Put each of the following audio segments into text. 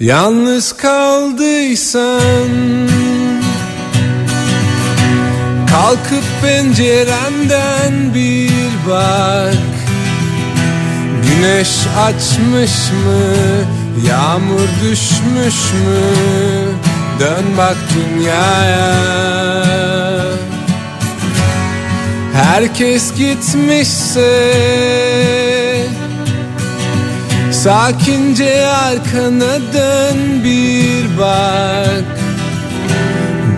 Yalnız kaldıysan Kalkıp pencerenden bir bak. Güneş açmış mı Yağmur düşmüş mü? Dön bak dünyaya. Herkes gitmişse Sakince arkana dön bir bak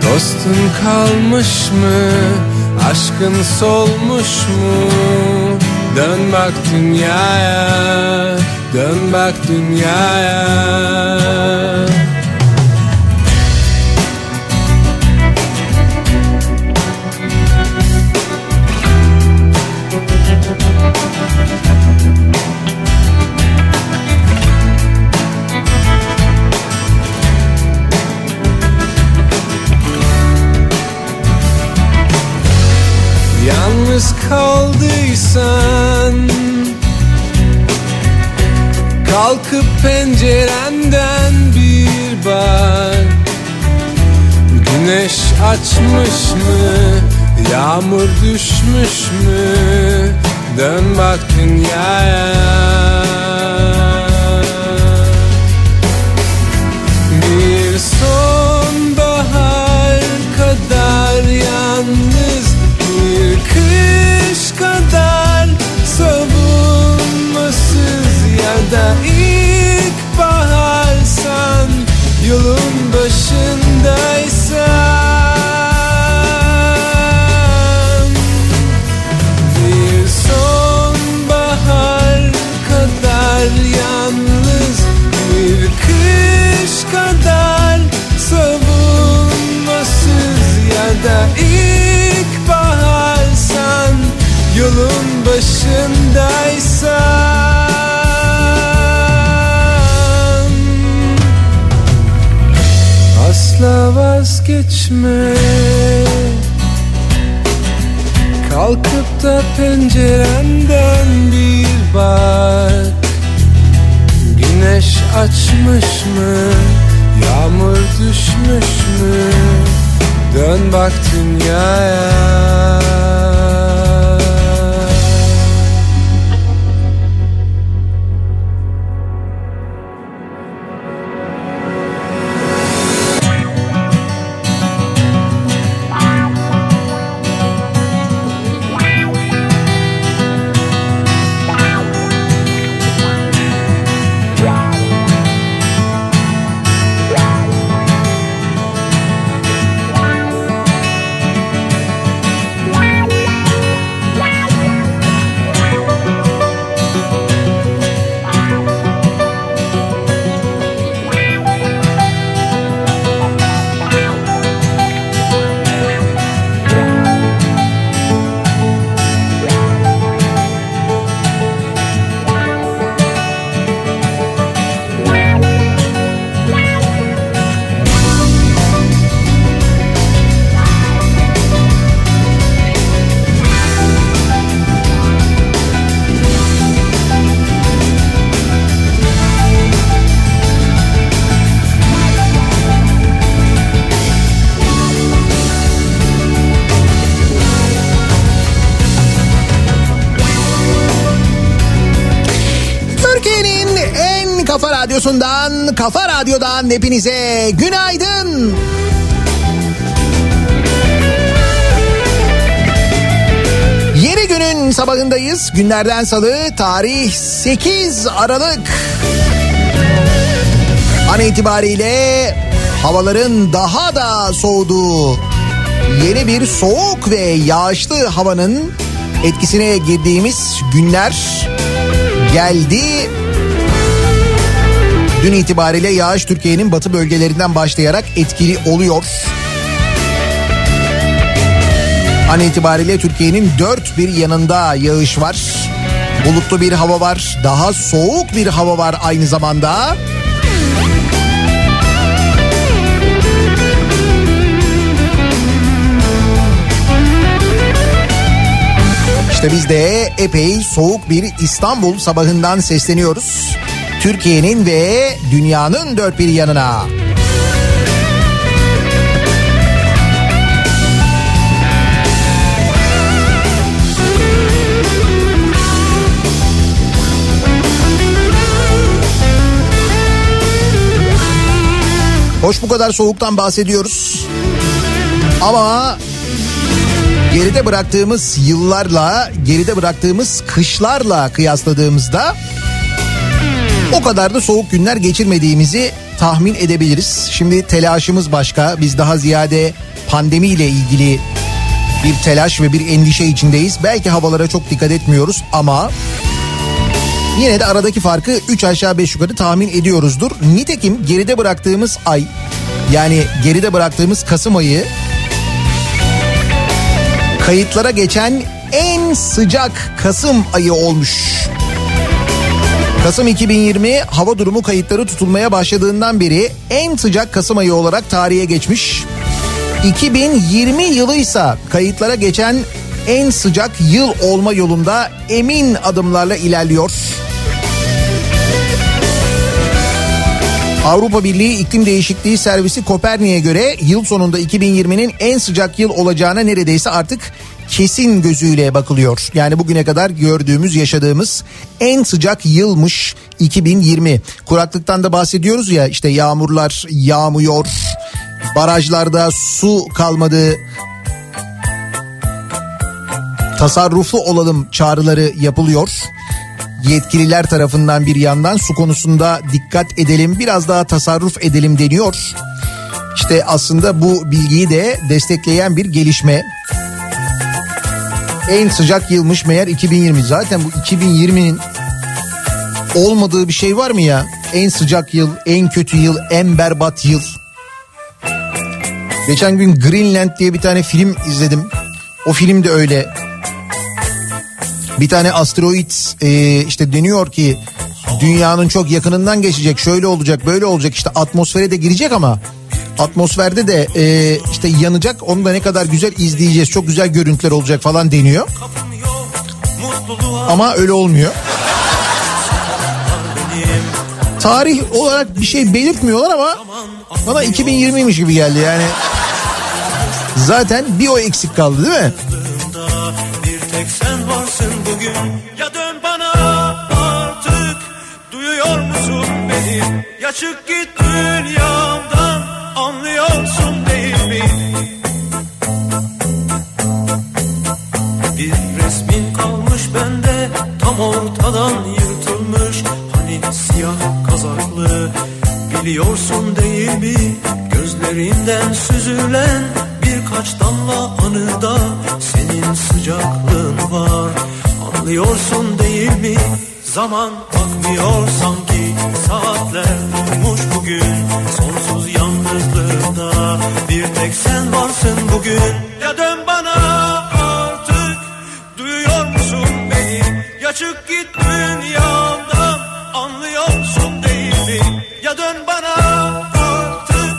Dostun kalmış mı? Aşkın solmuş mu? Dön bak dünyaya Dön bak dünyaya kaldıysan Kalkıp pencerenden bir bak. Güneş açmış mı Yağmur düşmüş mü? Dön bak dünyaya savunmasız Ya da ilk baharsan Yolun başındaysan. Bir sonbahar kadar yalnız Bir kış kadar savunmasız. Ya da ilk baharsan Yolun başındaysan vazgeçme Kalkıp da pencerenden bir bak Güneş açmış mı? Yağmur düşmüş mü? Dön bak dünyaya kafa radyodan hepinize günaydın. Yeni günün sabahındayız. Günlerden salı tarih 8 Aralık. An itibariyle havaların daha da soğuduğu yeni bir soğuk ve yağışlı havanın etkisine girdiğimiz günler geldi. Dün itibariyle yağış Türkiye'nin batı bölgelerinden başlayarak etkili oluyor. An itibariyle Türkiye'nin dört bir yanında yağış var. Bulutlu bir hava var. Daha soğuk bir hava var aynı zamanda. İşte biz de epey soğuk bir İstanbul sabahından sesleniyoruz. Türkiye'nin ve dünyanın dört bir yanına. Hoş bu kadar soğuktan bahsediyoruz. Ama geride bıraktığımız yıllarla, geride bıraktığımız kışlarla kıyasladığımızda o kadar da soğuk günler geçirmediğimizi tahmin edebiliriz. Şimdi telaşımız başka. Biz daha ziyade pandemiyle ilgili bir telaş ve bir endişe içindeyiz. Belki havalara çok dikkat etmiyoruz ama yine de aradaki farkı 3 aşağı 5 yukarı tahmin ediyoruzdur. Nitekim geride bıraktığımız ay yani geride bıraktığımız Kasım ayı kayıtlara geçen en sıcak Kasım ayı olmuş. Kasım 2020 hava durumu kayıtları tutulmaya başladığından beri en sıcak Kasım ayı olarak tarihe geçmiş. 2020 yılı ise kayıtlara geçen en sıcak yıl olma yolunda emin adımlarla ilerliyor. Avrupa Birliği İklim Değişikliği Servisi Kopernik'e göre yıl sonunda 2020'nin en sıcak yıl olacağına neredeyse artık kesin gözüyle bakılıyor. Yani bugüne kadar gördüğümüz, yaşadığımız en sıcak yılmış 2020. Kuraklıktan da bahsediyoruz ya işte yağmurlar yağmıyor, barajlarda su kalmadı, tasarruflu olalım çağrıları yapılıyor yetkililer tarafından bir yandan su konusunda dikkat edelim biraz daha tasarruf edelim deniyor. İşte aslında bu bilgiyi de destekleyen bir gelişme. En sıcak yılmış meğer 2020. Zaten bu 2020'nin olmadığı bir şey var mı ya? En sıcak yıl, en kötü yıl, en berbat yıl. Geçen gün Greenland diye bir tane film izledim. O film de öyle. Bir tane asteroid e, işte deniyor ki dünyanın çok yakınından geçecek. Şöyle olacak, böyle olacak. İşte atmosfere de girecek ama atmosferde de e, işte yanacak. Onu da ne kadar güzel izleyeceğiz. Çok güzel görüntüler olacak falan deniyor. Ama öyle olmuyor. Tarih olarak bir şey belirtmiyorlar ama bana 2020'ymiş gibi geldi yani. Zaten bir o eksik kaldı değil mi? Bir tek sen varsın bugün ya dön bana artık duyuyor musun beni ya çık git dünyamdan tam ortadan yırtılmış hani siyah kazaklı. Biliyorsun değil mi gözlerinden süzülen birkaç damla anıda senin sıcaklığın var. Anlıyorsun değil mi zaman bakmıyor sanki. Saatler durmuş bugün sonsuz yalnızlığında. Bir tek sen varsın bugün. Ya dön çık git dünyamdan anlıyorsun değil mi ya dön bana artık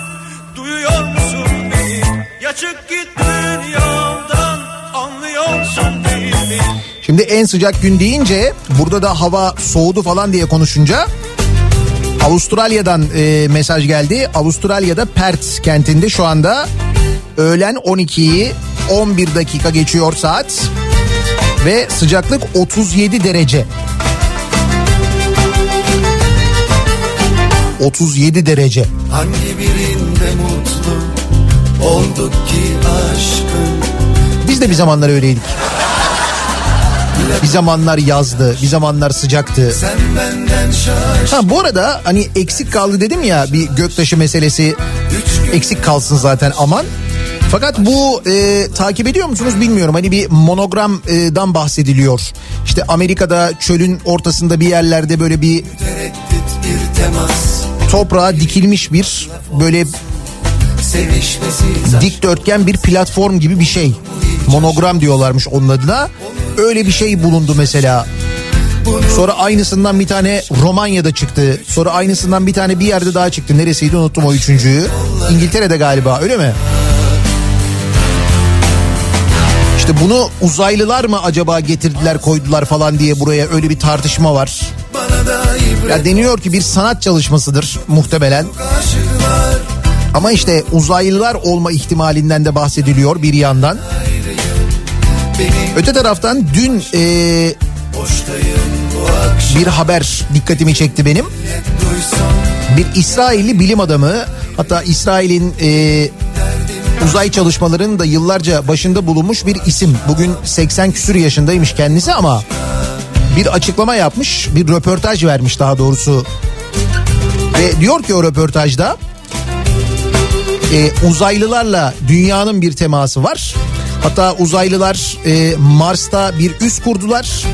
duyuyor musun beni? Ya çık git dünyamdan anlıyorsun değil mi Şimdi en sıcak gün deyince burada da hava soğudu falan diye konuşunca Avustralya'dan e, mesaj geldi. Avustralya'da Perth kentinde şu anda öğlen 12'yi 11 dakika geçiyor saat ve sıcaklık 37 derece. 37 derece. Hangi birinde mutlu olduk ki aşkın? Biz de bir zamanlar öyleydik. Bir zamanlar yazdı, bir zamanlar sıcaktı. Ha bu arada hani eksik kaldı dedim ya bir göktaşı meselesi eksik kalsın zaten aman. Fakat bu e, takip ediyor musunuz bilmiyorum. Hani bir monogramdan bahsediliyor. İşte Amerika'da çölün ortasında bir yerlerde böyle bir toprağa dikilmiş bir böyle dikdörtgen bir platform gibi bir şey. Monogram diyorlarmış onun adına. Öyle bir şey bulundu mesela. Sonra aynısından bir tane Romanya'da çıktı. Sonra aynısından bir tane bir yerde daha çıktı. Neresiydi unuttum o üçüncüyü. İngiltere'de galiba öyle mi? İşte bunu uzaylılar mı acaba getirdiler koydular falan diye buraya öyle bir tartışma var. Ya deniyor ki bir sanat çalışmasıdır muhtemelen. Ama işte uzaylılar olma ihtimalinden de bahsediliyor bir yandan. Öte taraftan dün e, akşam bir haber dikkatimi çekti benim. Bir İsrailli bilim adamı hatta İsrail'in e, uzay çalışmalarının da yıllarca başında bulunmuş bir isim. Bugün 80 küsür yaşındaymış kendisi ama bir açıklama yapmış, bir röportaj vermiş daha doğrusu. Ve diyor ki o röportajda e, uzaylılarla dünyanın bir teması var. Hatta uzaylılar e, Mars'ta bir üs kurdular.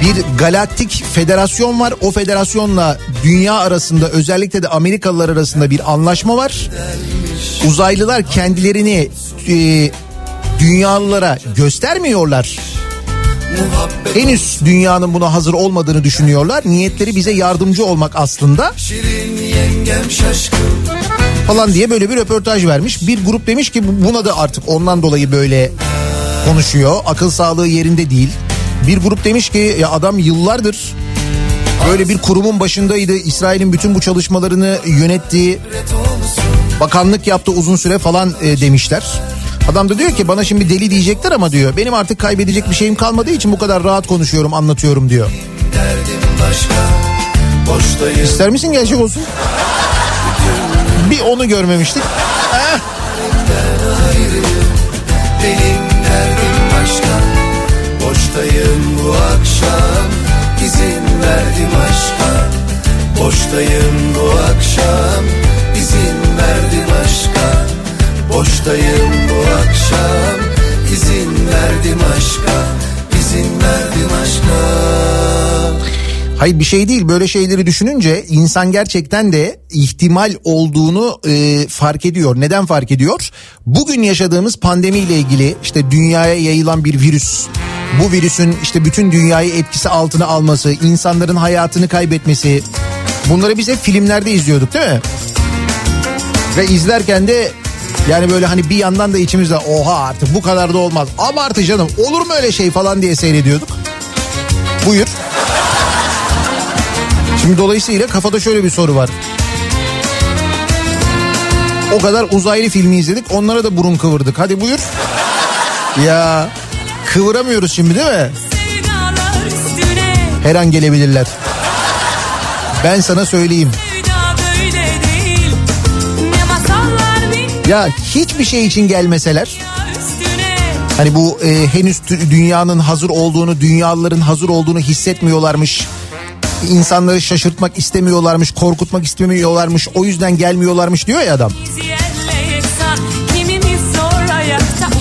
Bir galaktik federasyon var. O federasyonla dünya arasında özellikle de Amerikalılar arasında bir anlaşma var. Uzaylılar kendilerini e, dünyalılara göstermiyorlar. Henüz dünyanın buna hazır olmadığını düşünüyorlar. Niyetleri bize yardımcı olmak aslında falan diye böyle bir röportaj vermiş. Bir grup demiş ki bu- buna da artık ondan dolayı böyle konuşuyor. Akıl sağlığı yerinde değil. Bir grup demiş ki ya adam yıllardır böyle bir kurumun başındaydı. İsrail'in bütün bu çalışmalarını yönettiği bakanlık yaptı uzun süre falan e, demişler. Adam da diyor ki bana şimdi deli diyecekler ama diyor benim artık kaybedecek bir şeyim kalmadığı için bu kadar rahat konuşuyorum anlatıyorum diyor. başka İster misin gerçek olsun? Bir onu görmemiştik. Boştayım bu akşam izin verdim aşka boştayım bu akşam aşka boştayım bu akşam izin verdim aşka izin verdim aşka Hayır bir şey değil böyle şeyleri düşününce insan gerçekten de ihtimal olduğunu e, fark ediyor. Neden fark ediyor? Bugün yaşadığımız pandemiyle ilgili işte dünyaya yayılan bir virüs. Bu virüsün işte bütün dünyayı etkisi altına alması, insanların hayatını kaybetmesi. Bunları biz hep filmlerde izliyorduk değil mi? Ve izlerken de yani böyle hani bir yandan da içimizde oha artık bu kadar da olmaz. Abartı canım olur mu öyle şey falan diye seyrediyorduk. Buyur. Şimdi dolayısıyla kafada şöyle bir soru var. O kadar uzaylı filmi izledik onlara da burun kıvırdık. Hadi buyur. Ya kıvıramıyoruz şimdi değil mi? Her an gelebilirler. Ben sana söyleyeyim. Ya hiçbir şey için gelmeseler hani bu e, henüz dünyanın hazır olduğunu, dünyalıların hazır olduğunu hissetmiyorlarmış. İnsanları şaşırtmak istemiyorlarmış, korkutmak istemiyorlarmış. O yüzden gelmiyorlarmış diyor ya adam.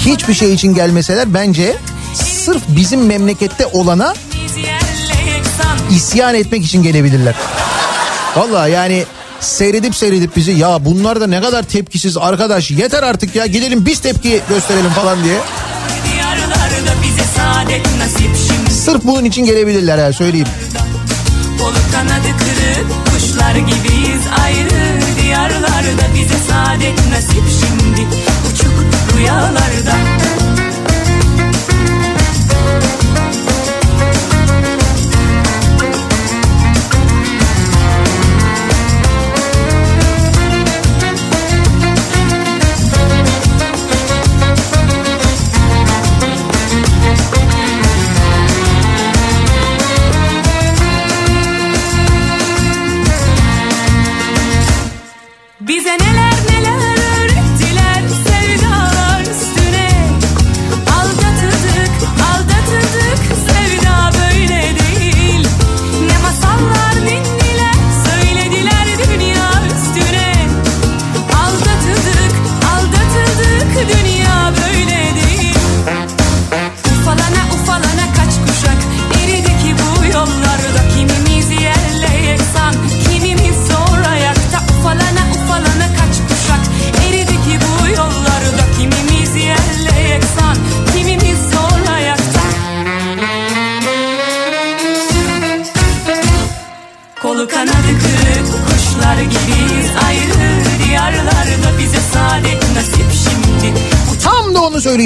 Hiçbir şey için gelmeseler bence sırf bizim memlekette olana isyan etmek için gelebilirler. Vallahi yani seyredip seyredip bizi ya bunlar da ne kadar tepkisiz arkadaş yeter artık ya gidelim biz tepki gösterelim falan diye. Sırf bunun için gelebilirler ha söyleyeyim. Kolu kanadı kırık kuşlar gibiyiz ayrı Diyarlarda bize saadet nasip şimdi Uçuk rüyalarda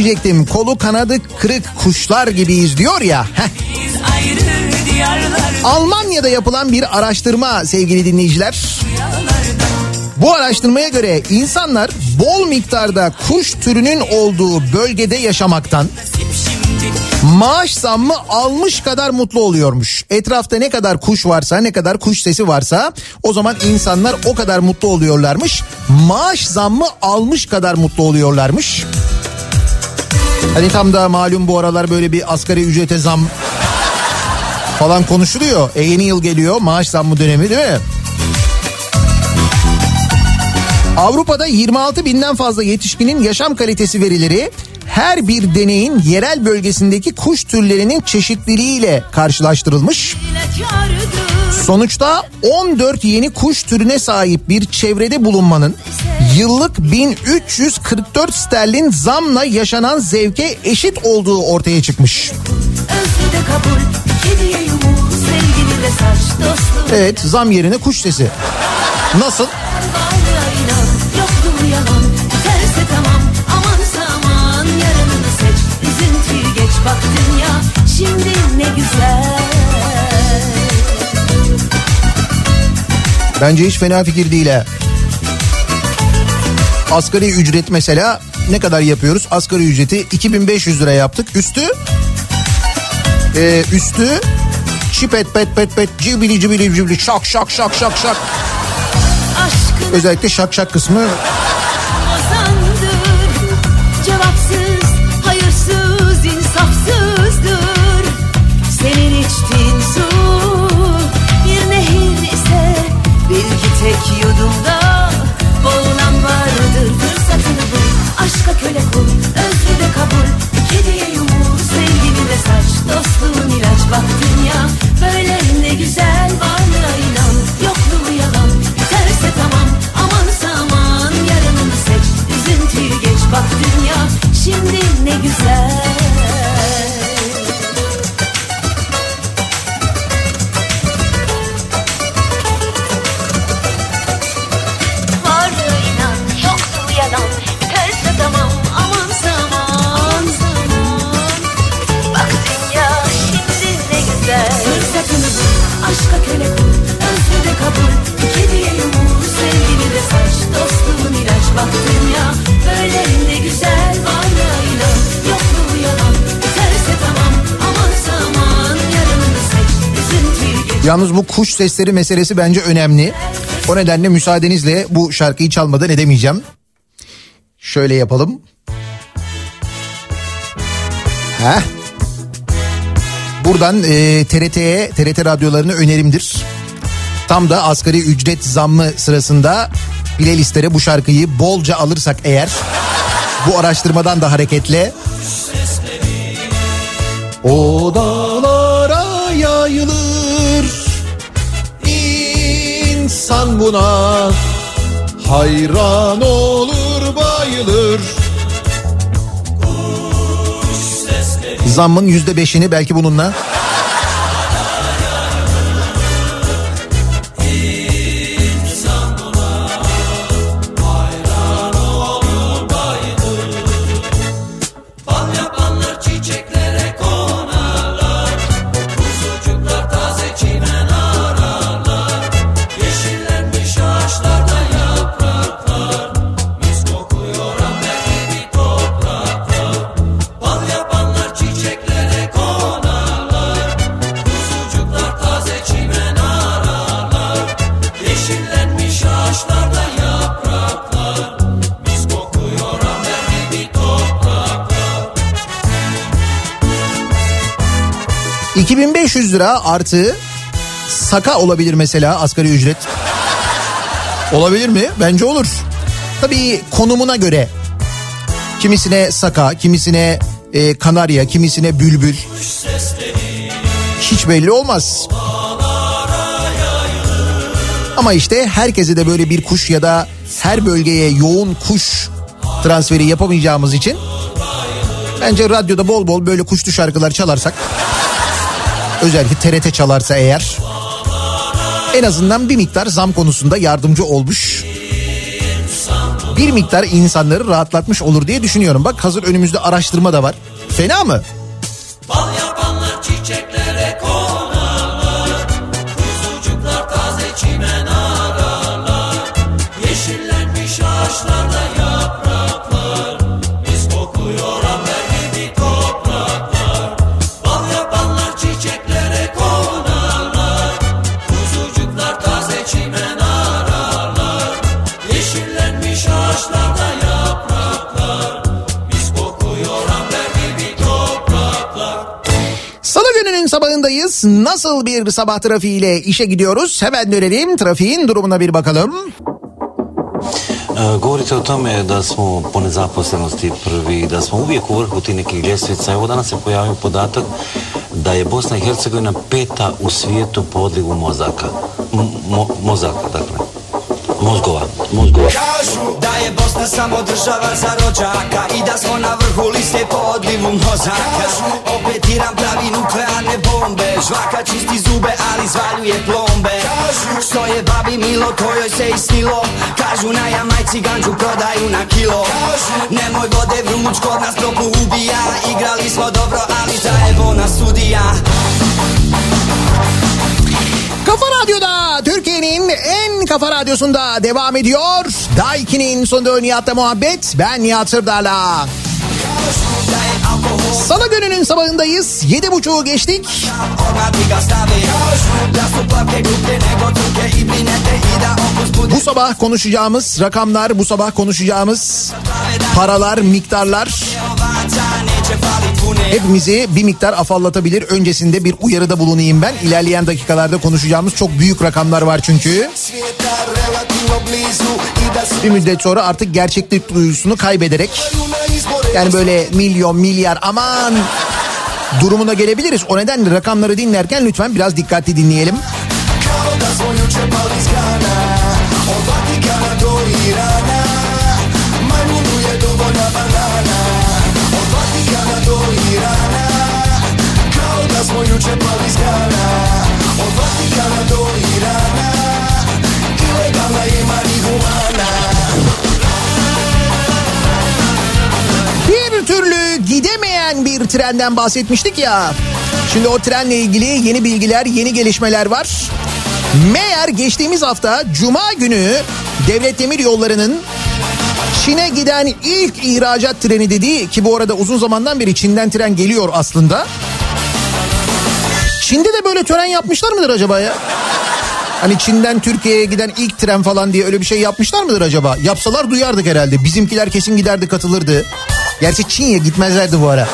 söyleyecektim. Kolu kanadı kırık kuşlar gibiyiz diyor ya. Almanya'da yapılan bir araştırma sevgili dinleyiciler. Bu araştırmaya göre insanlar bol miktarda kuş türünün olduğu bölgede yaşamaktan maaş zammı almış kadar mutlu oluyormuş. Etrafta ne kadar kuş varsa ne kadar kuş sesi varsa o zaman insanlar o kadar mutlu oluyorlarmış. Maaş zammı almış kadar mutlu oluyorlarmış. Hani tam da malum bu aralar böyle bir asgari ücrete zam falan konuşuluyor. E yeni yıl geliyor maaş zammı dönemi değil mi? Avrupa'da 26 binden fazla yetişkinin yaşam kalitesi verileri her bir deneyin yerel bölgesindeki kuş türlerinin çeşitliliğiyle karşılaştırılmış. Sonuçta 14 yeni kuş türüne sahip bir çevrede bulunmanın yıllık 1344 sterlin zamla yaşanan zevke eşit olduğu ortaya çıkmış. Evet zam yerine kuş sesi. Nasıl? bak dünya şimdi ne güzel. Bence hiç fena fikir değil ha. Asgari ücret mesela ne kadar yapıyoruz? Asgari ücreti 2500 lira yaptık. Üstü e, üstü çipet pet pet pet cibili cibili cibili şak şak şak şak şak. Özellikle şak şak kısmı Aşka köle kul, özlü de kabul. Kediye yumur, sevgini de saç. Dostluğun ilaç, bak dünya Böyle ne güzel. Varlığa inan Yokluğu yalan, biterse tamam Amansa aman, yarınını seç. Üzüntüyü geç, bak dünya Şimdi ne güzel. Yalnız bu kuş sesleri meselesi bence önemli. O nedenle müsaadenizle bu şarkıyı çalmadan edemeyeceğim. Şöyle yapalım. Heh. Buradan e, TRT'ye, TRT radyolarına önerimdir. Tam da asgari ücret zammı sırasında playlistlere bu şarkıyı bolca alırsak eğer bu araştırmadan da hareketle o dağlara yayılır insan buna. Hayran olur bayılır. Zammın yüzde beşini belki bununla lira artı saka olabilir mesela asgari ücret. Olabilir mi? Bence olur. Tabii konumuna göre. Kimisine saka, kimisine e, kanarya, kimisine bülbül. Hiç belli olmaz. Ama işte herkese de böyle bir kuş ya da her bölgeye yoğun kuş transferi yapamayacağımız için bence radyoda bol bol böyle kuşlu şarkılar çalarsak özellikle TRT çalarsa eğer en azından bir miktar zam konusunda yardımcı olmuş. Bir miktar insanları rahatlatmış olur diye düşünüyorum. Bak hazır önümüzde araştırma da var. Fena mı? Nasıl bir sabah trafiğiyle işe gidiyoruz? Hemen dönelim trafiğin durumuna bir bakalım. E, Govorite o tome da smo po nezaposlenosti prvi, da smo uvijek u vrhu tih nekih ljestvica. Evo danas se pojavio podatak da je Bosna i Hercegovina peta u svijetu po odlivu mozaka. Mo- mozaka, dakle. Mozgova, mozgova. Kažu da je Bosna samo država za rođaka I da smo na vrhu liste po odlivu mozaka. Opet Iran pravi nuklearne bombe. Žvaka čisti zube ali zvaljuje plombe. Što je babi milo kojoj se isnilo Kažu na Jamajci ganđu prodaju na kilo. Nemoj vode vruć kod nas topu ubija. Igrali smo dobro ali zajebo nas sudija Kafa Radyo'da Türkiye'nin en kafa radyosunda devam ediyor. Daiki'nin sonunda Nihat'la muhabbet. Ben Nihat Sırdar'la. Salı gününün sabahındayız. Yedi buçuğu geçtik. Bu sabah konuşacağımız rakamlar, bu sabah konuşacağımız paralar, miktarlar hepimizi bir miktar afallatabilir. Öncesinde bir uyarıda bulunayım ben. İlerleyen dakikalarda konuşacağımız çok büyük rakamlar var çünkü. Bir müddet sonra artık gerçeklik duyusunu kaybederek yani böyle milyon, milyar aman durumuna gelebiliriz. O nedenle rakamları dinlerken lütfen biraz dikkatli dinleyelim. Trenden bahsetmiştik ya. Şimdi o trenle ilgili yeni bilgiler, yeni gelişmeler var. Meğer geçtiğimiz hafta Cuma günü Devlet Demir Yolları'nın Çin'e giden ilk ihracat treni dediği ki bu arada uzun zamandan beri Çin'den tren geliyor aslında. Çin'de de böyle tören yapmışlar mıdır acaba ya? Hani Çin'den Türkiye'ye giden ilk tren falan diye öyle bir şey yapmışlar mıdır acaba? Yapsalar duyardık herhalde. Bizimkiler kesin giderdi katılırdı. Gerçi Çin'ye gitmezlerdi bu ara.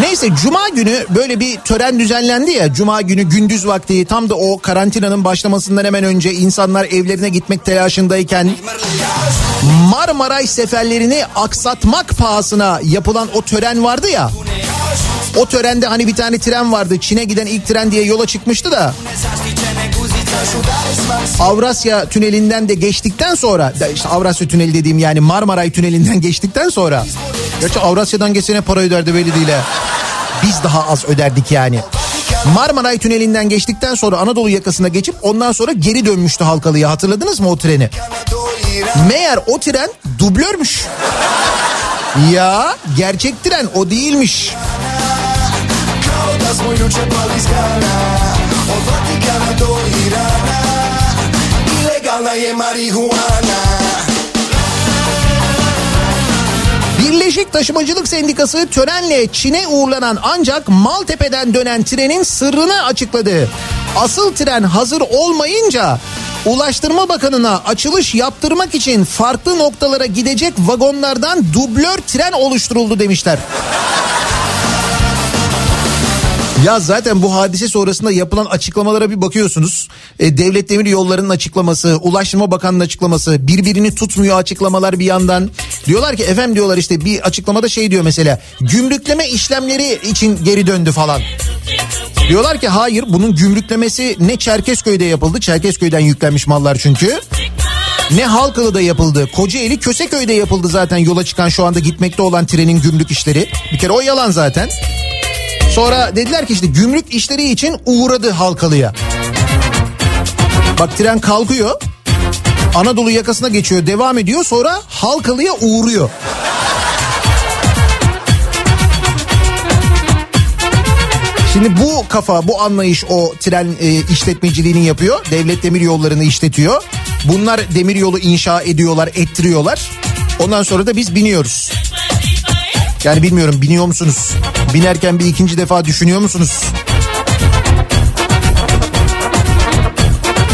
Neyse cuma günü böyle bir tören düzenlendi ya. Cuma günü gündüz vakti tam da o karantinanın başlamasından hemen önce insanlar evlerine gitmek telaşındayken Marmaray seferlerini aksatmak pahasına yapılan o tören vardı ya. O törende hani bir tane tren vardı. Çin'e giden ilk tren diye yola çıkmıştı da. Avrasya Tüneli'nden de geçtikten sonra işte Avrasya Tüneli dediğim yani Marmaray Tüneli'nden geçtikten sonra Gerçi Avrasya'dan geçene para öderdi belli değil. Biz daha az öderdik yani. Marmaray Tüneli'nden geçtikten sonra Anadolu yakasına geçip ondan sonra geri dönmüştü Halkalı'ya hatırladınız mı o treni? Meğer o tren dublörmüş. Ya gerçek tren o değilmiş. Od Vatikana do Irana Ilegalna je marihuana Birleşik Taşımacılık Sendikası törenle Çin'e uğurlanan ancak Maltepe'den dönen trenin sırrını açıkladı. Asıl tren hazır olmayınca Ulaştırma Bakanı'na açılış yaptırmak için farklı noktalara gidecek vagonlardan dublör tren oluşturuldu demişler. Ya zaten bu hadise sonrasında yapılan açıklamalara bir bakıyorsunuz. E, Devlet Demir Yolları'nın açıklaması, Ulaştırma Bakanı'nın açıklaması, birbirini tutmuyor açıklamalar bir yandan. Diyorlar ki efendim diyorlar işte bir açıklamada şey diyor mesela gümrükleme işlemleri için geri döndü falan. Diyorlar ki hayır bunun gümrüklemesi ne Çerkezköy'de yapıldı. Çerkezköy'den yüklenmiş mallar çünkü. Ne Halkalı'da yapıldı. Kocaeli Köseköy'de yapıldı zaten yola çıkan şu anda gitmekte olan trenin gümrük işleri. Bir kere o yalan zaten. Sonra dediler ki işte gümrük işleri için uğradı Halkalı'ya. Bak tren kalkıyor. Anadolu yakasına geçiyor devam ediyor sonra Halkalı'ya uğruyor. Şimdi bu kafa bu anlayış o tren e, işletmeciliğini yapıyor. Devlet demir yollarını işletiyor. Bunlar demir yolu inşa ediyorlar ettiriyorlar. Ondan sonra da biz biniyoruz. Yani bilmiyorum biniyor musunuz? Binerken bir ikinci defa düşünüyor musunuz?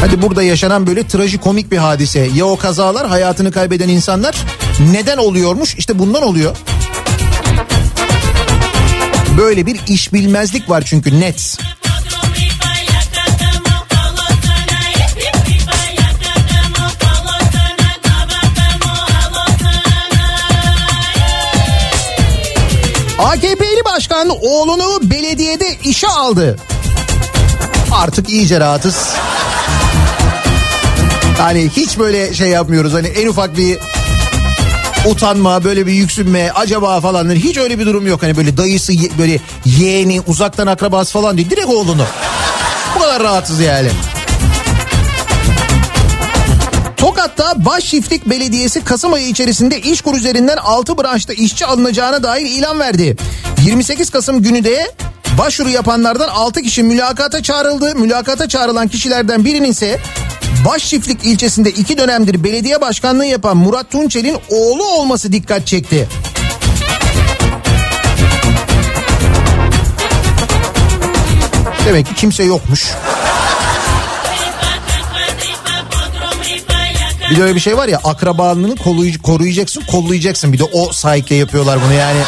Hadi burada yaşanan böyle trajikomik bir hadise. Ya o kazalar hayatını kaybeden insanlar neden oluyormuş? İşte bundan oluyor. Böyle bir iş bilmezlik var çünkü net. AKP'li başkan oğlunu belediyede işe aldı. Artık iyice rahatız. Hani hiç böyle şey yapmıyoruz. Hani en ufak bir utanma, böyle bir yüksünme, acaba falan. Hiç öyle bir durum yok. Hani böyle dayısı, böyle yeğeni, uzaktan akrabası falan değil. Direkt oğlunu. Bu kadar rahatsız yani. Başçiftlik Belediyesi Kasım ayı içerisinde İşkur üzerinden 6 branşta işçi alınacağına dair ilan verdi. 28 Kasım günü de başvuru yapanlardan 6 kişi mülakata çağrıldı. Mülakata çağrılan kişilerden birinin ise Başçiftlik ilçesinde iki dönemdir belediye başkanlığı yapan Murat Tunçel'in oğlu olması dikkat çekti. Demek ki kimse yokmuş. Bir de öyle bir şey var ya akrabalığını koruyacaksın kollayacaksın. Bir de o sahikle yapıyorlar bunu yani.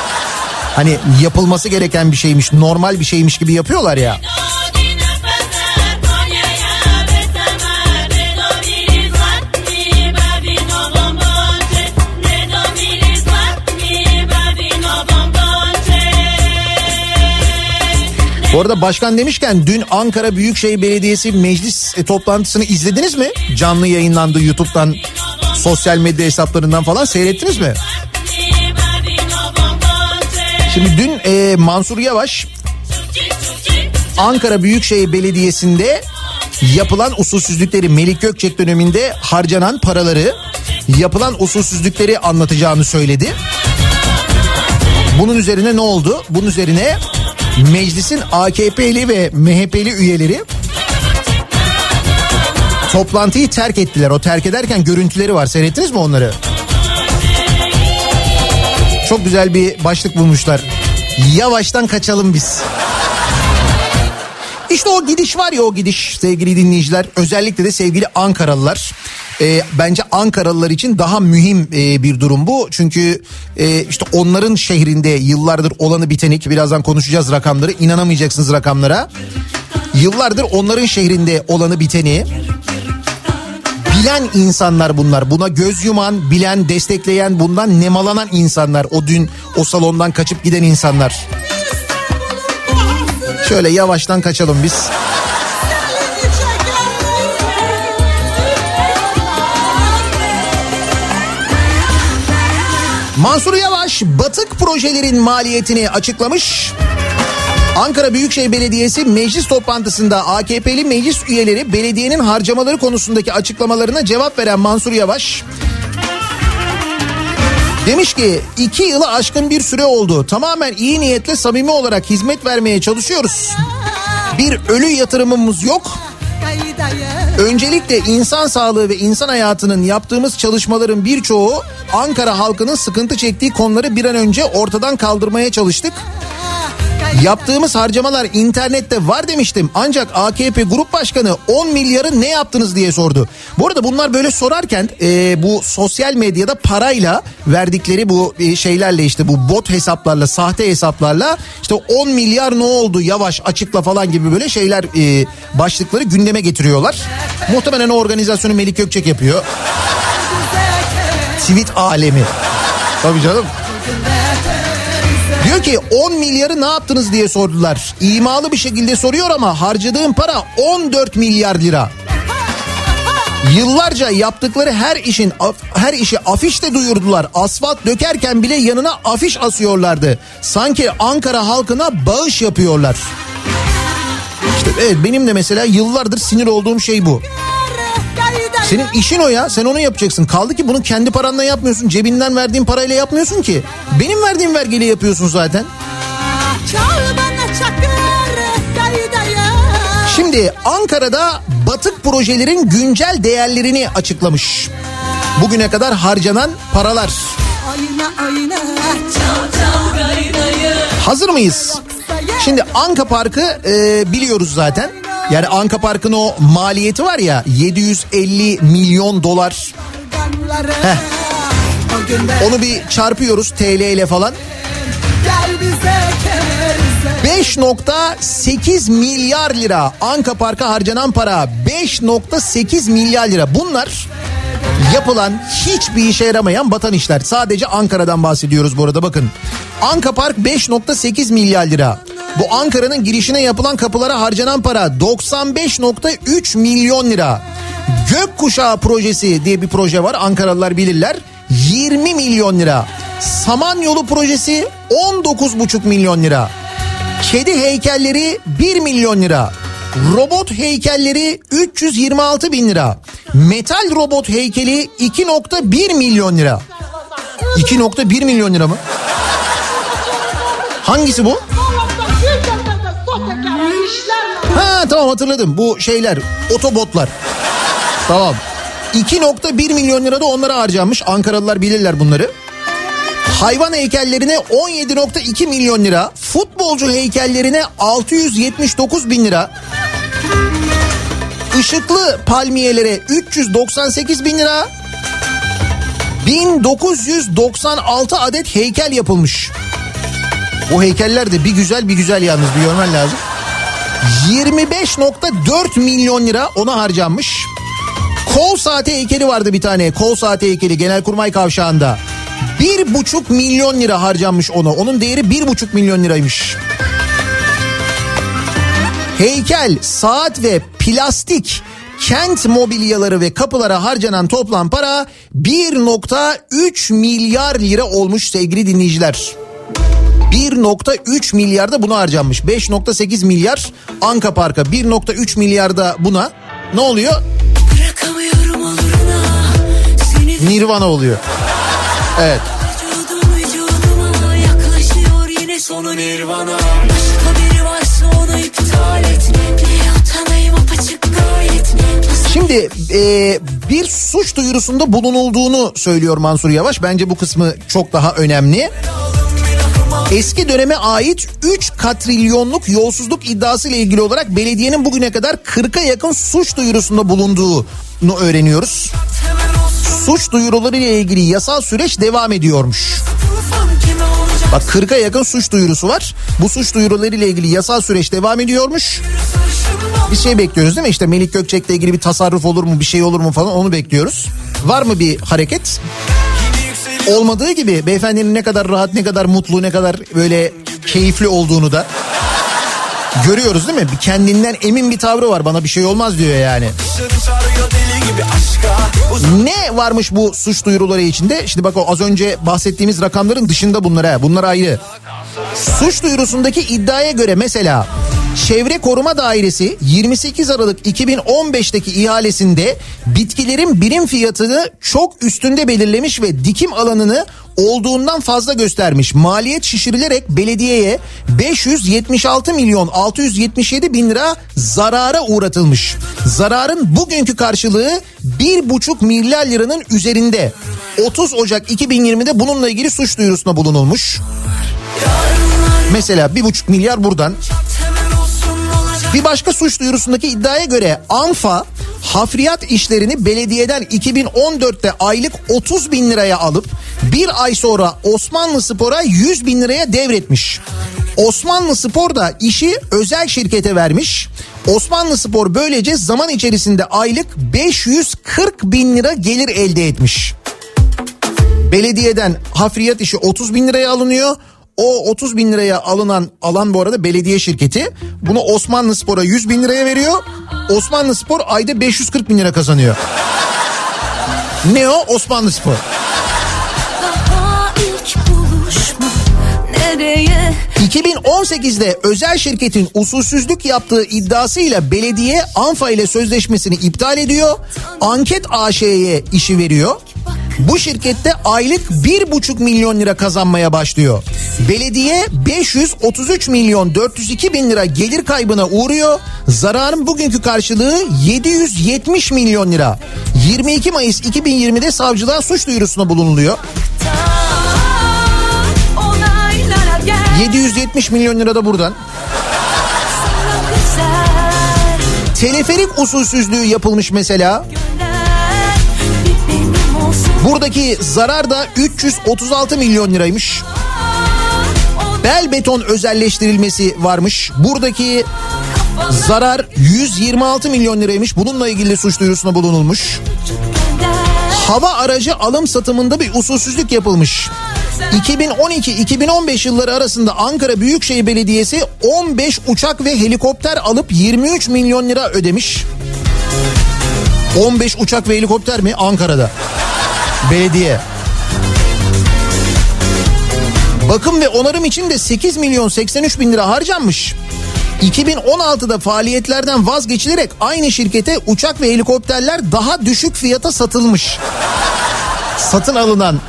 Hani yapılması gereken bir şeymiş normal bir şeymiş gibi yapıyorlar ya. Bu arada başkan demişken dün Ankara Büyükşehir Belediyesi meclis e, toplantısını izlediniz mi? Canlı yayınlandı YouTube'dan, sosyal medya hesaplarından falan seyrettiniz mi? Şimdi dün e, Mansur Yavaş Ankara Büyükşehir Belediyesi'nde yapılan usulsüzlükleri Melik Gökçek döneminde harcanan paraları yapılan usulsüzlükleri anlatacağını söyledi. Bunun üzerine ne oldu? Bunun üzerine meclisin AKP'li ve MHP'li üyeleri toplantıyı terk ettiler. O terk ederken görüntüleri var. Seyrettiniz mi onları? Çok güzel bir başlık bulmuşlar. Yavaştan kaçalım biz. İşte o gidiş var ya o gidiş sevgili dinleyiciler. Özellikle de sevgili Ankaralılar. E, bence Ankaralılar için daha mühim e, bir durum bu. Çünkü e, işte onların şehrinde yıllardır olanı biteni ki birazdan konuşacağız rakamları. inanamayacaksınız rakamlara. Yıllardır onların şehrinde olanı biteni bilen insanlar bunlar. Buna göz yuman, bilen, destekleyen, bundan nemalanan insanlar. O dün o salondan kaçıp giden insanlar. Şöyle yavaştan kaçalım biz. Mansur Yavaş batık projelerin maliyetini açıklamış. Ankara Büyükşehir Belediyesi meclis toplantısında AKP'li meclis üyeleri belediyenin harcamaları konusundaki açıklamalarına cevap veren Mansur Yavaş Demiş ki iki yılı aşkın bir süre oldu. Tamamen iyi niyetle samimi olarak hizmet vermeye çalışıyoruz. Bir ölü yatırımımız yok. Öncelikle insan sağlığı ve insan hayatının yaptığımız çalışmaların birçoğu Ankara halkının sıkıntı çektiği konuları bir an önce ortadan kaldırmaya çalıştık. Yaptığımız harcamalar internette var demiştim. Ancak AKP Grup Başkanı 10 milyarı ne yaptınız diye sordu. Bu arada bunlar böyle sorarken e, bu sosyal medyada parayla verdikleri bu e, şeylerle işte bu bot hesaplarla sahte hesaplarla işte 10 milyar ne oldu yavaş açıkla falan gibi böyle şeyler e, başlıkları gündeme getiriyorlar. Muhtemelen o organizasyonu Melik Gökçek yapıyor. Tweet alemi. Tabii canım. Diyor ki 10 milyarı ne yaptınız diye sordular. İmalı bir şekilde soruyor ama harcadığım para 14 milyar lira. Yıllarca yaptıkları her işin her işi afişte duyurdular. Asfalt dökerken bile yanına afiş asıyorlardı. Sanki Ankara halkına bağış yapıyorlar. İşte evet benim de mesela yıllardır sinir olduğum şey bu. Senin işin o ya sen onu yapacaksın. Kaldı ki bunu kendi paranla yapmıyorsun. Cebinden verdiğin parayla yapmıyorsun ki. Benim verdiğim vergiyle yapıyorsun zaten. Şimdi Ankara'da batık projelerin güncel değerlerini açıklamış. Bugüne kadar harcanan paralar. Hazır mıyız? Şimdi Anka Parkı e, biliyoruz zaten. Yani Anka Park'ın o maliyeti var ya 750 milyon dolar. Heh. Onu bir çarpıyoruz TL ile falan. 5.8 milyar lira Anka Park'a harcanan para 5.8 milyar lira bunlar yapılan hiçbir işe yaramayan batan işler. Sadece Ankara'dan bahsediyoruz bu arada bakın. Anka Park 5.8 milyar lira. Bu Ankara'nın girişine yapılan kapılara harcanan para 95.3 milyon lira. Gökkuşağı projesi diye bir proje var Ankaralılar bilirler. 20 milyon lira. Samanyolu projesi 19,5 milyon lira. Kedi heykelleri 1 milyon lira. Robot heykelleri 326 bin lira. Metal robot heykeli 2.1 milyon lira. 2.1 milyon lira mı? Hangisi bu? Ha tamam hatırladım. Bu şeyler otobotlar. Tamam. 2.1 milyon lira da onlara harcanmış. Ankaralılar bilirler bunları. Hayvan heykellerine 17.2 milyon lira. Futbolcu heykellerine 679 bin lira. Işıklı palmiyelere 398 bin lira. 1996 adet heykel yapılmış. Bu heykeller de bir güzel bir güzel yalnız bir görmen lazım. 25.4 milyon lira ona harcanmış. Kol saati heykeli vardı bir tane. Kol saati heykeli Genelkurmay Kavşağı'nda. Bir buçuk milyon lira harcanmış ona. Onun değeri bir buçuk milyon liraymış. Heykel, saat ve plastik kent mobilyaları ve kapılara harcanan toplam para 1.3 milyar lira olmuş sevgili dinleyiciler. 1.3 milyarda buna harcanmış. 5.8 milyar Anka Park'a 1.3 milyarda buna ne oluyor? Oluruna Nirvana oluyor. Evet. vücudum vücuduma Yaklaşıyor yine sonu nirvana Başka biri varsa onu iptal et Ne utanayım apaçık gayet Nasıl Şimdi e, bir suç duyurusunda bulunulduğunu söylüyor Mansur Yavaş. Bence bu kısmı çok daha önemli. Eski döneme ait 3 katrilyonluk yolsuzluk iddiası ile ilgili olarak belediyenin bugüne kadar 40'a yakın suç duyurusunda bulunduğunu öğreniyoruz. Suç duyuruları ile ilgili yasal süreç devam ediyormuş. Bak 40'a yakın suç duyurusu var. Bu suç duyuruları ile ilgili yasal süreç devam ediyormuş. Bir şey bekliyoruz değil mi? İşte Melik Gökçek'le ilgili bir tasarruf olur mu, bir şey olur mu falan onu bekliyoruz. Var mı bir hareket? Olmadığı gibi beyefendinin ne kadar rahat, ne kadar mutlu, ne kadar böyle keyifli olduğunu da görüyoruz değil mi? Kendinden emin bir tavrı var. Bana bir şey olmaz diyor yani. Ne varmış bu suç duyuruları içinde? Şimdi bak o az önce bahsettiğimiz rakamların dışında bunlar ha. Bunlar ayrı. Suç duyurusundaki iddiaya göre mesela Çevre Koruma Dairesi 28 Aralık 2015'teki ihalesinde bitkilerin birim fiyatını çok üstünde belirlemiş ve dikim alanını olduğundan fazla göstermiş. Maliyet şişirilerek belediyeye 576 milyon 677 bin lira zarara uğratılmış. Zararın bugünkü karşılığı 1,5 milyar liranın üzerinde. 30 Ocak 2020'de bununla ilgili suç duyurusunda bulunulmuş. Mesela 1,5 milyar buradan. Bir başka suç duyurusundaki iddiaya göre ANFA hafriyat işlerini belediyeden 2014'te aylık 30 bin liraya alıp bir ay sonra Osmanlı Spor'a 100 bin liraya devretmiş. Osmanlı Spor da işi özel şirkete vermiş. Osmanlı Spor böylece zaman içerisinde aylık 540 bin lira gelir elde etmiş. Belediyeden hafriyat işi 30 bin liraya alınıyor. O 30 bin liraya alınan alan bu arada belediye şirketi. Bunu Osmanlı Spor'a 100 bin liraya veriyor. Osmanlı Spor ayda 540 bin lira kazanıyor. Ne o? Osmanlı Spor. Nereye 2018'de özel şirketin usulsüzlük yaptığı iddiasıyla belediye Anfa ile sözleşmesini iptal ediyor. Anket AŞ'ye işi veriyor. Bu şirkette aylık 1,5 milyon lira kazanmaya başlıyor. Belediye 533 milyon 402 bin lira gelir kaybına uğruyor. Zararın bugünkü karşılığı 770 milyon lira. 22 Mayıs 2020'de savcılığa suç duyurusuna bulunuluyor. Onaylara gel 770 milyon lira da buradan. Teleferik usulsüzlüğü yapılmış mesela. Gönder Bir Buradaki zarar da 336 milyon liraymış. Bel beton özelleştirilmesi varmış. Buradaki zarar 126 milyon liraymış. Bununla ilgili suç duyurusuna bulunulmuş. Hava aracı alım satımında bir usulsüzlük yapılmış. 2012-2015 yılları arasında Ankara Büyükşehir Belediyesi 15 uçak ve helikopter alıp 23 milyon lira ödemiş. 15 uçak ve helikopter mi Ankara'da? Belediye. Bakım ve onarım için de 8 milyon 83 bin lira harcanmış. 2016'da faaliyetlerden vazgeçilerek aynı şirkete uçak ve helikopterler daha düşük fiyata satılmış. Satın alınan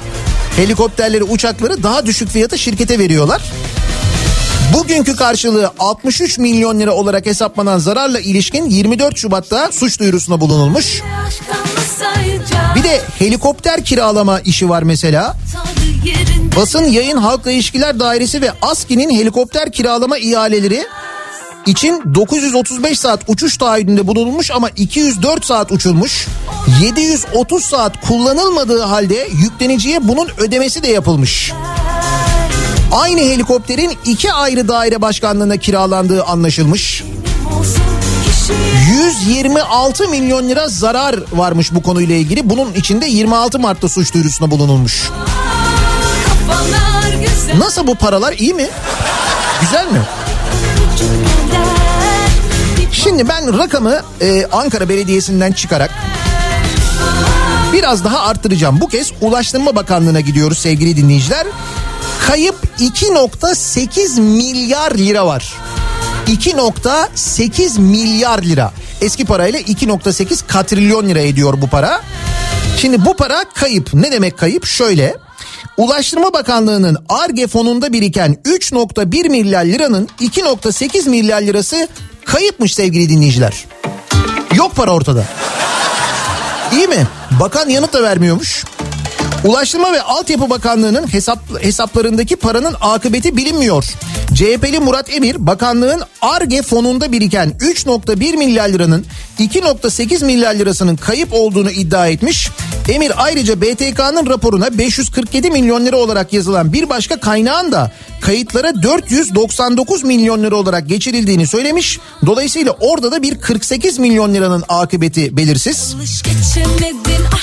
helikopterleri, uçakları daha düşük fiyata şirkete veriyorlar. Bugünkü karşılığı 63 milyon lira olarak hesaplanan zararla ilişkin 24 Şubat'ta suç duyurusunda bulunulmuş. Bir de helikopter kiralama işi var mesela. Basın Yayın Halkla İlişkiler Dairesi ve ASKİ'nin helikopter kiralama ihaleleri için 935 saat uçuş taahhüdünde bulunulmuş ama 204 saat uçulmuş. 730 saat kullanılmadığı halde yükleniciye bunun ödemesi de yapılmış. Aynı helikopterin iki ayrı daire başkanlığına kiralandığı anlaşılmış. 126 milyon lira zarar varmış bu konuyla ilgili. Bunun içinde 26 Mart'ta suç duyurusuna bulunulmuş. Nasıl bu paralar iyi mi? Güzel mi? Şimdi ben rakamı e, Ankara Belediyesi'nden çıkarak biraz daha arttıracağım. Bu kez Ulaştırma Bakanlığı'na gidiyoruz sevgili dinleyiciler. Kayıp 2.8 milyar lira var. 2.8 milyar lira. Eski parayla 2.8 katrilyon lira ediyor bu para. Şimdi bu para kayıp. Ne demek kayıp? Şöyle. Ulaştırma Bakanlığı'nın ARGE fonunda biriken 3.1 milyar liranın 2.8 milyar lirası kayıpmış sevgili dinleyiciler. Yok para ortada. İyi mi? Bakan yanıt da vermiyormuş. Ulaştırma ve Altyapı Bakanlığı'nın hesap, hesaplarındaki paranın akıbeti bilinmiyor. CHP'li Murat Emir bakanlığın ARGE fonunda biriken 3.1 milyar liranın 2.8 milyar lirasının kayıp olduğunu iddia etmiş. Emir ayrıca BTK'nın raporuna 547 milyon lira olarak yazılan bir başka kaynağın da kayıtlara 499 milyon lira olarak geçirildiğini söylemiş. Dolayısıyla orada da bir 48 milyon liranın akıbeti belirsiz.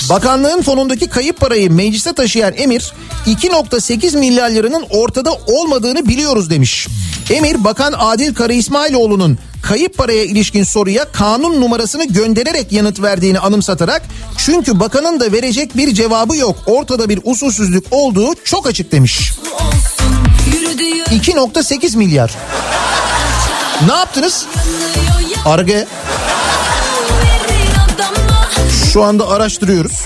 Bakanlığın fonundaki kayıp parayı meclise taşıyan Emir 2.8 milyar liranın ortada olmadığını biliyoruz demiş. Emir Bakan Adil Kara İsmailoğlu'nun kayıp paraya ilişkin soruya kanun numarasını göndererek yanıt verdiğini anımsatarak çünkü bakanın da verecek bir cevabı yok. Ortada bir usulsüzlük olduğu çok açık demiş. 2.8 milyar. Ne yaptınız? Arge. Şu anda araştırıyoruz.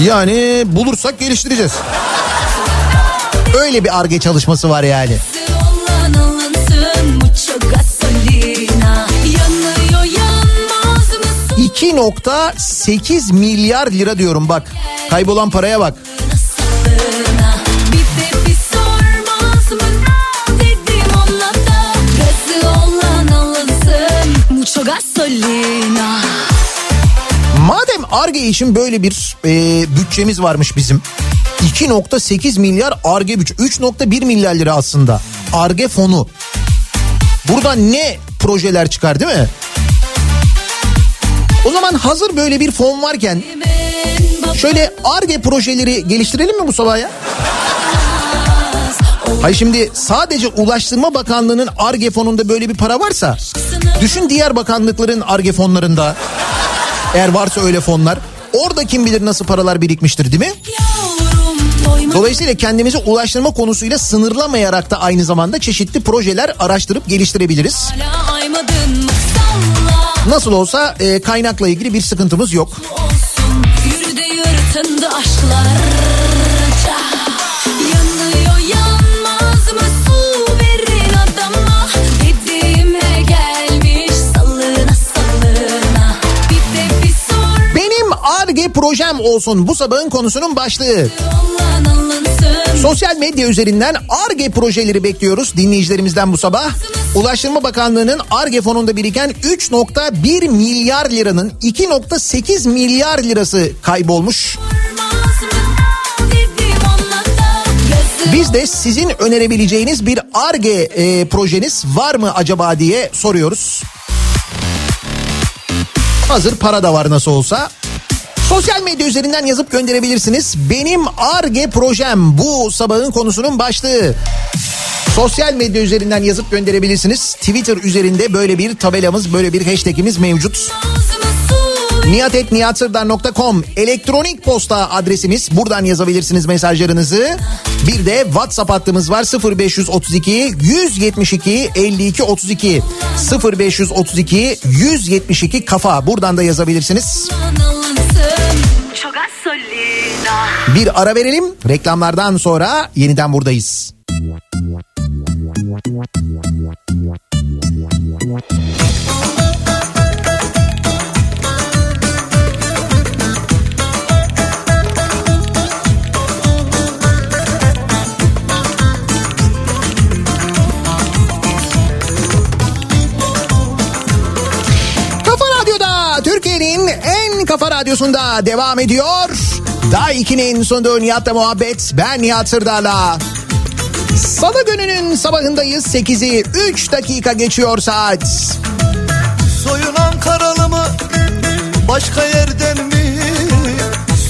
Yani bulursak geliştireceğiz. Öyle bir arge çalışması var yani. 2.8 milyar lira diyorum bak. Kaybolan paraya bak. Madem Arge için böyle bir e, bütçemiz varmış bizim. 2.8 milyar Arge bütçe. 3.1 milyar lira aslında. Arge fonu. Buradan ne projeler çıkar değil mi? O zaman hazır böyle bir fon varken şöyle ARGE projeleri geliştirelim mi bu sabah ya? Hayır şimdi sadece Ulaştırma Bakanlığı'nın ARGE fonunda böyle bir para varsa düşün diğer bakanlıkların ARGE fonlarında eğer varsa öyle fonlar orada kim bilir nasıl paralar birikmiştir değil mi? Dolayısıyla kendimizi ulaştırma konusuyla sınırlamayarak da aynı zamanda çeşitli projeler araştırıp geliştirebiliriz. Nasıl olsa e, kaynakla ilgili bir sıkıntımız yok. Olsun, yürüdü yırtındı aşklarca. ARGE projem olsun bu sabahın konusunun başlığı. Sosyal medya üzerinden ARGE projeleri bekliyoruz dinleyicilerimizden bu sabah. Ulaştırma Bakanlığı'nın ARGE fonunda biriken 3.1 milyar liranın 2.8 milyar lirası kaybolmuş. Biz de sizin önerebileceğiniz bir ARGE e, projeniz var mı acaba diye soruyoruz. Hazır para da var nasıl olsa. Sosyal medya üzerinden yazıp gönderebilirsiniz. Benim ARGE projem bu sabahın konusunun başlığı. Sosyal medya üzerinden yazıp gönderebilirsiniz. Twitter üzerinde böyle bir tabelamız, böyle bir hashtagimiz mevcut. niyatetniyatsırdar.com elektronik posta adresimiz. Buradan yazabilirsiniz mesajlarınızı. Bir de WhatsApp hattımız var 0532 172 52 32 0532 172 kafa. Buradan da yazabilirsiniz. Gasolina. Bir ara verelim. Reklamlardan sonra yeniden buradayız. Kafa Radyo'da Türkiye'nin en kafa radyosunda devam ediyor. Daha 2'nin sunduğu Nihat'la muhabbet. Ben Nihat Sırdar'la. Salı gününün sabahındayız. 8'i 3 dakika geçiyor saat. Soyun Ankaralı mı? Başka yerden mi?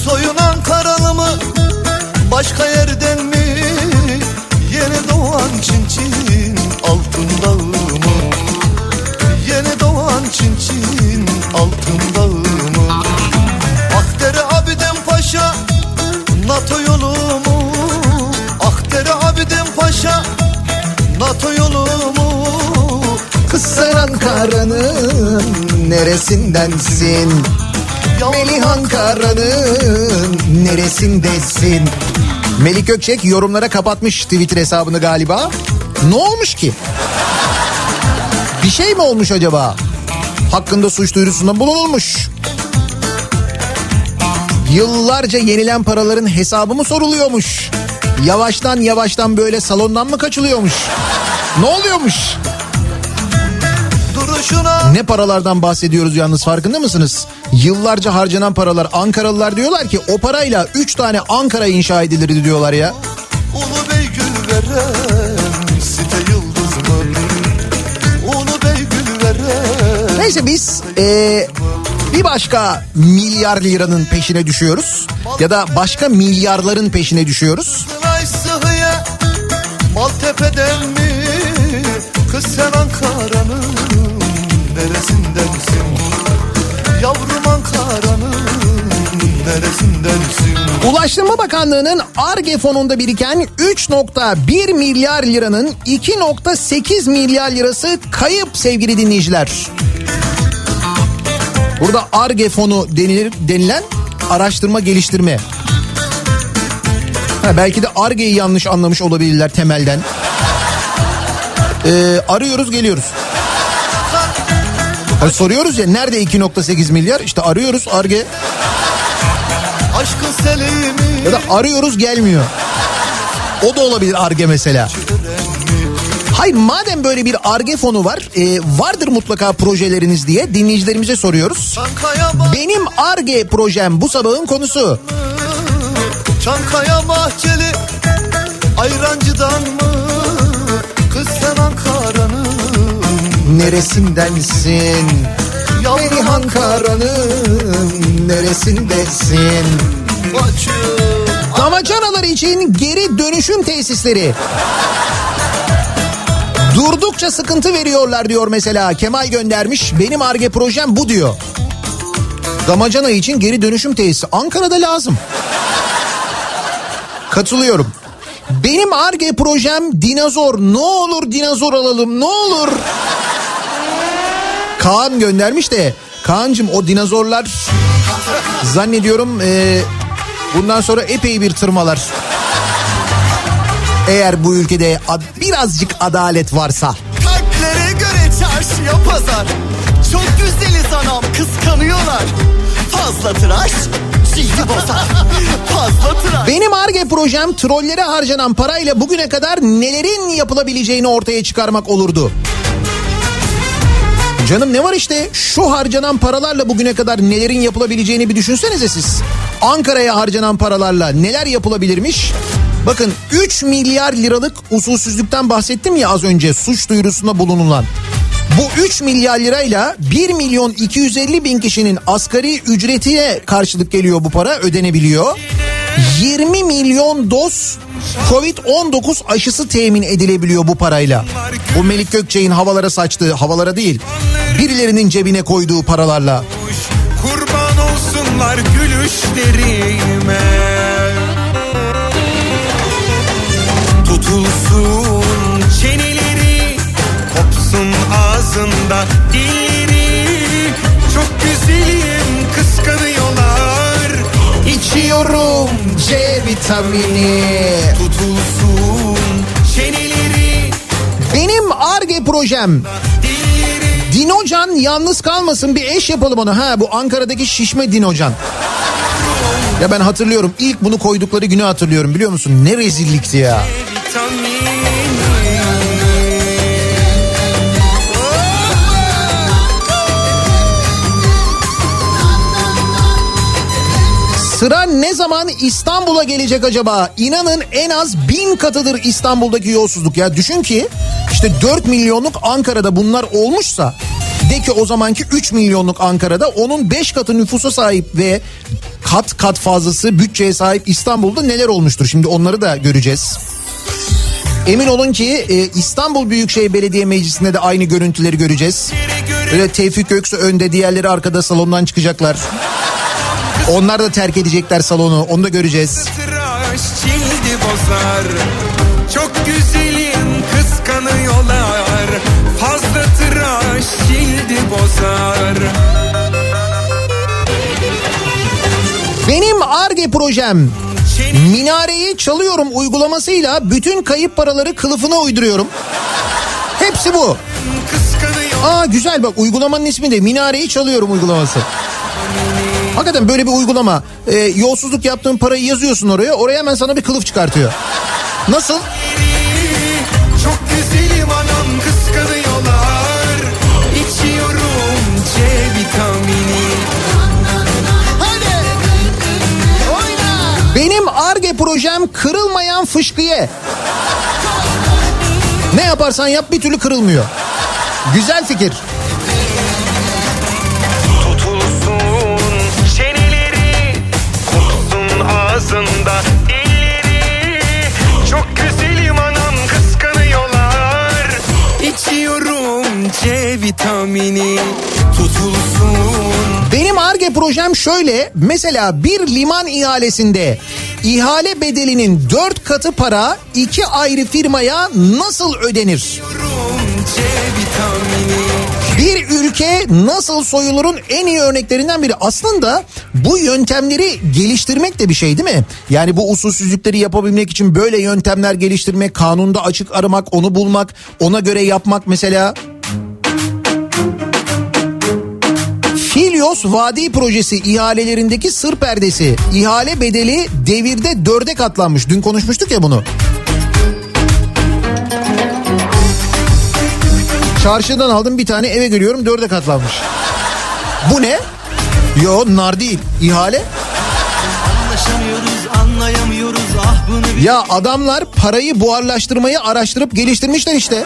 Soyun Ankaralı mı? Başka yerden neresindensin? Melih Ankara'nın neresindesin? Melik Gökçek yorumlara kapatmış Twitter hesabını galiba. Ne olmuş ki? Bir şey mi olmuş acaba? Hakkında suç duyurusunda bulunulmuş. Yıllarca yenilen paraların hesabı mı soruluyormuş? Yavaştan yavaştan böyle salondan mı kaçılıyormuş? Ne oluyormuş? Ne paralardan bahsediyoruz yalnız farkında mısınız? Yıllarca harcanan paralar Ankaralılar diyorlar ki o parayla 3 tane Ankara inşa edilirdi diyorlar ya. Ulu Bey gül veren site yıldız mı? Ulu Bey gül veren Neyse biz eee, bir başka milyar liranın peşine düşüyoruz. Ya da başka milyarların peşine düşüyoruz. Maltepe'den mi? Kız sen Ulaştırma Bakanlığı'nın ARGE fonunda biriken 3.1 milyar liranın 2.8 milyar lirası kayıp sevgili dinleyiciler. Burada ARGE fonu denilir, denilen araştırma geliştirme. Ha, belki de ARGE'yi yanlış anlamış olabilirler temelden. Ee, arıyoruz geliyoruz. Hani soruyoruz ya nerede 2.8 milyar? İşte arıyoruz ARGE Aşkın ya da arıyoruz gelmiyor. O da olabilir ARGE mesela. Hayır madem böyle bir ARGE fonu var e, vardır mutlaka projeleriniz diye dinleyicilerimize soruyoruz. Benim ARGE projem bu sabahın konusu. Çankaya Bahçeli Ayrancı'dan mı? Kız sen Ankara'nın Neresindensin? Melih Ankara'nın neresindesin? Damacanalar için geri dönüşüm tesisleri. Durdukça sıkıntı veriyorlar diyor mesela. Kemal göndermiş. Benim ARGE projem bu diyor. Damacana için geri dönüşüm tesisi. Ankara'da lazım. Katılıyorum. Benim ARGE projem dinozor. Ne olur dinozor alalım ne olur. Kaan göndermiş de. Kaan'cığım o dinozorlar zannediyorum e, bundan sonra epey bir tırmalar. Eğer bu ülkede birazcık adalet varsa. Kalplere göre çarşıya pazar Çok güzeliz anam kıskanıyorlar Fazla tıraş Benim ARGE projem trollere harcanan parayla bugüne kadar nelerin yapılabileceğini ortaya çıkarmak olurdu. Canım ne var işte şu harcanan paralarla bugüne kadar nelerin yapılabileceğini bir düşünsenize siz. Ankara'ya harcanan paralarla neler yapılabilirmiş? Bakın 3 milyar liralık usulsüzlükten bahsettim ya az önce suç duyurusunda bulunulan. Bu 3 milyar lirayla 1 milyon 250 bin kişinin asgari ücretine karşılık geliyor bu para ödenebiliyor. 20 milyon doz Covid-19 aşısı temin edilebiliyor bu parayla. Bu Melik Gökçe'nin havalara saçtığı, havalara değil, birilerinin cebine koyduğu paralarla. Kurban olsunlar gülüşlerime Tutulsun çeneleri Kopsun ağzında dilleri İçiyorum C vitamini. Tutulsun çeneleri Benim ARGE projem Dinocan yalnız kalmasın bir eş yapalım ona. Ha bu Ankara'daki şişme Dinocan. Ya ben hatırlıyorum ilk bunu koydukları günü hatırlıyorum biliyor musun? Ne rezillikti ya. Sıra ne zaman İstanbul'a gelecek acaba? İnanın en az bin katıdır İstanbul'daki yolsuzluk ya. Düşün ki işte 4 milyonluk Ankara'da bunlar olmuşsa de ki o zamanki 3 milyonluk Ankara'da onun 5 katı nüfusa sahip ve kat kat fazlası bütçeye sahip İstanbul'da neler olmuştur? Şimdi onları da göreceğiz. Emin olun ki e, İstanbul Büyükşehir Belediye Meclisi'nde de aynı görüntüleri göreceğiz. Böyle Tevfik Göksu önde diğerleri arkada salondan çıkacaklar. Onlar da terk edecekler salonu onu da göreceğiz. tıraş cildi bozar Çok güzelim kıskanıyorlar Fazla tıraş cildi bozar Benim ARGE projem Minareyi çalıyorum uygulamasıyla bütün kayıp paraları kılıfına uyduruyorum. Hepsi bu. Aa güzel bak uygulamanın ismi de Minareyi çalıyorum uygulaması. Hakikaten böyle bir uygulama. Ee, yolsuzluk yaptığın parayı yazıyorsun oraya. Oraya hemen sana bir kılıf çıkartıyor. Nasıl? Çok güzelim anam kıskanıyorlar İçiyorum C vitamini Benim ARGE projem kırılmayan fışkıye. Ne yaparsan yap bir türlü kırılmıyor. Güzel fikir. C vitamini Tutulsun Benim ARGE projem şöyle. Mesela bir liman ihalesinde ihale bedelinin dört katı para iki ayrı firmaya nasıl ödenir? C vitamini Bir ülke nasıl soyulurun en iyi örneklerinden biri. Aslında bu yöntemleri geliştirmek de bir şey değil mi? Yani bu usulsüzlükleri yapabilmek için böyle yöntemler geliştirmek, kanunda açık aramak, onu bulmak, ona göre yapmak mesela. Filyos Vadi Projesi ihalelerindeki sır perdesi. ihale bedeli devirde dörde katlanmış. Dün konuşmuştuk ya bunu. Çarşıdan aldım bir tane eve geliyorum dörde katlanmış. Bu ne? Yo nar değil. İhale. Anlaşamıyoruz anlayamıyoruz ah Ya adamlar parayı buharlaştırmayı araştırıp geliştirmişler işte.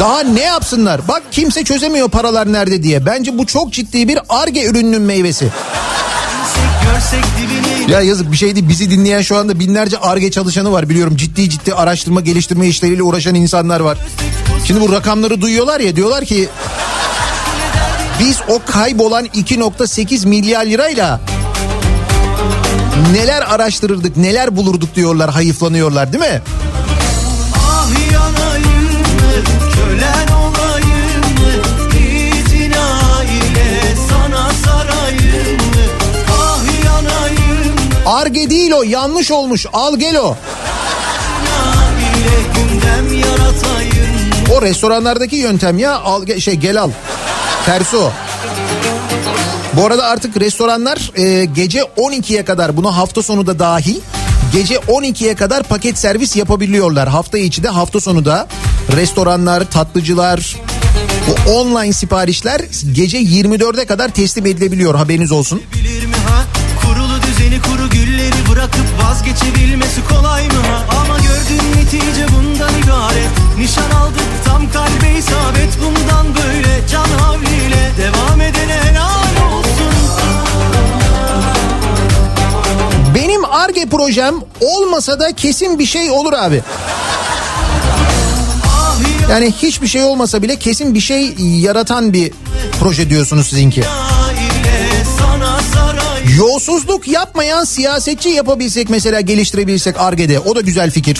Daha ne yapsınlar? Bak kimse çözemiyor paralar nerede diye. Bence bu çok ciddi bir arge ürününün meyvesi. Ya yazık bir şey değil. Bizi dinleyen şu anda binlerce arge çalışanı var biliyorum. Ciddi ciddi araştırma geliştirme işleriyle uğraşan insanlar var. Şimdi bu rakamları duyuyorlar ya diyorlar ki biz o kaybolan 2.8 milyar lirayla neler araştırırdık neler bulurduk diyorlar hayıflanıyorlar değil mi? Arge değil o yanlış olmuş al gel o. O restoranlardaki yöntem ya al ge- şey gel al. Tersi o. Bu arada artık restoranlar e, gece 12'ye kadar buna hafta sonu da dahil gece 12'ye kadar paket servis yapabiliyorlar. Hafta içi de hafta sonu da restoranlar, tatlıcılar, bu online siparişler gece 24'e kadar teslim edilebiliyor haberiniz olsun. Seni kuru gülleri bırakıp vazgeçebilmesi kolay mı? Ama gördüğün netice bundan ibaret Nişan aldık tam kalbe isabet Bundan böyle can havliyle devam edene helal olsun Benim ARGE projem olmasa da kesin bir şey olur abi. Yani hiçbir şey olmasa bile kesin bir şey yaratan bir proje diyorsunuz sizinki. Yolsuzluk yapmayan siyasetçi yapabilsek mesela geliştirebilsek ARGE'de o da güzel fikir.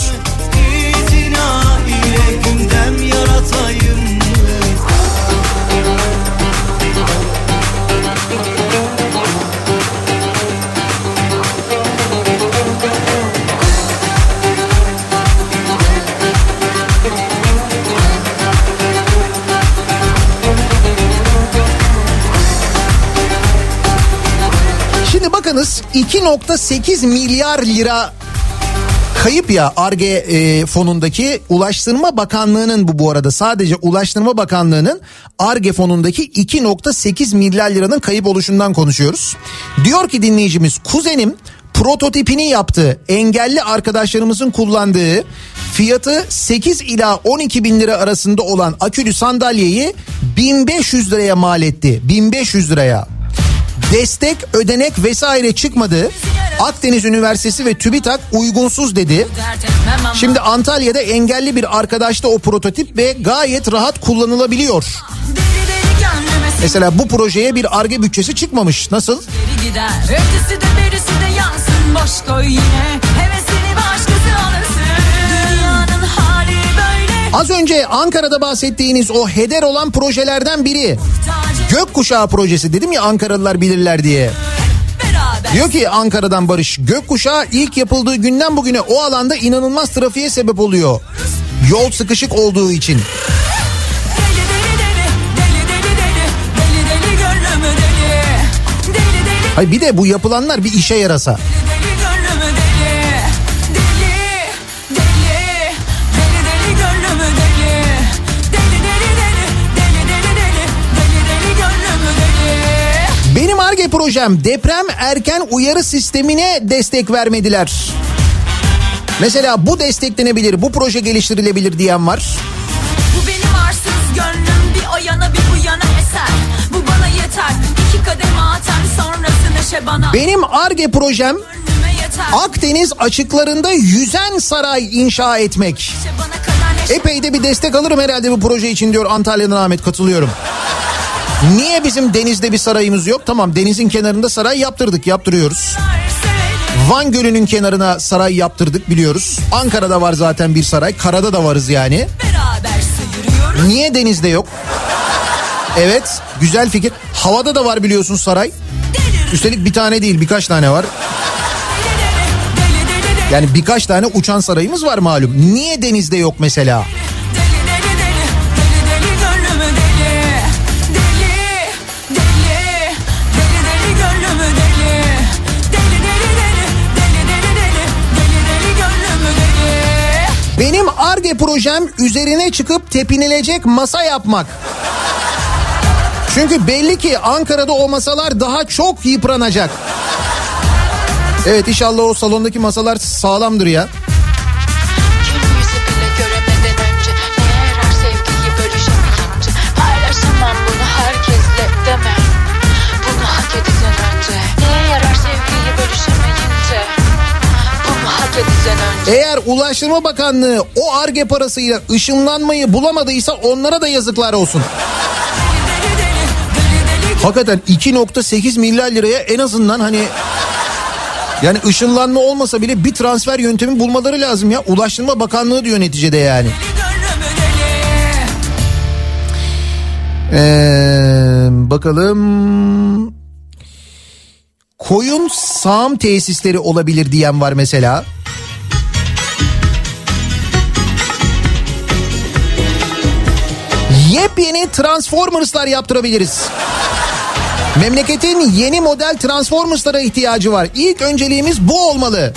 2.8 milyar lira kayıp ya ARGE e, fonundaki Ulaştırma Bakanlığı'nın bu bu arada sadece Ulaştırma Bakanlığı'nın ARGE fonundaki 2.8 milyar liranın kayıp oluşundan konuşuyoruz. Diyor ki dinleyicimiz kuzenim prototipini yaptı. Engelli arkadaşlarımızın kullandığı fiyatı 8 ila 12 bin lira arasında olan akülü sandalyeyi 1500 liraya mal etti. 1500 liraya. Destek, ödenek vesaire çıkmadı. Akdeniz Üniversitesi ve TÜBİTAK uygunsuz dedi. Şimdi Antalya'da engelli bir arkadaşta o prototip ve gayet rahat kullanılabiliyor. Mesela bu projeye bir arge bütçesi çıkmamış. Nasıl? Geri gider Ötesi de berisi de yansın Boş koy yine Hevesini başkası alırsın Dünyanın hali böyle Az önce Ankara'da bahsettiğiniz o heder olan projelerden biri. Gökkuşağı projesi dedim ya Ankaralılar bilirler diye. Diyor ki Ankara'dan Barış gökkuşağı ilk yapıldığı günden bugüne o alanda inanılmaz trafiğe sebep oluyor. Yol sıkışık olduğu için. Hayır bir de bu yapılanlar bir işe yarasa. ARGE projem deprem erken uyarı sistemine destek vermediler. Mesela bu desteklenebilir, bu proje geliştirilebilir diyen var. Bu benim arsız gönlüm bir o yana bir bu yana eser Bu bana yeter iki kademe atar sonrası neşe bana Benim ARGE projem Akdeniz açıklarında yüzen saray inşa etmek. neşe Epey de bir destek alırım herhalde bu proje için diyor Antalya'dan Ahmet katılıyorum. Niye bizim denizde bir sarayımız yok? Tamam denizin kenarında saray yaptırdık, yaptırıyoruz. Van Gölü'nün kenarına saray yaptırdık biliyoruz. Ankara'da var zaten bir saray, karada da varız yani. Niye denizde yok? Evet, güzel fikir. Havada da var biliyorsun saray. Üstelik bir tane değil, birkaç tane var. Yani birkaç tane uçan sarayımız var malum. Niye denizde yok mesela? Deli ARGE projem üzerine çıkıp tepinilecek masa yapmak. Çünkü belli ki Ankara'da o masalar daha çok yıpranacak. Evet inşallah o salondaki masalar sağlamdır ya. Eğer Ulaştırma Bakanlığı o ARGE parasıyla ışınlanmayı bulamadıysa onlara da yazıklar olsun. Hakikaten 2.8 milyar liraya en azından hani yani ışınlanma olmasa bile bir transfer yöntemi bulmaları lazım ya. Ulaştırma Bakanlığı diyor neticede yani. Ee, bakalım. Koyun sağım tesisleri olabilir diyen var mesela. Yepyeni Transformers'lar yaptırabiliriz. Memleketin yeni model Transformers'lara ihtiyacı var. İlk önceliğimiz bu olmalı.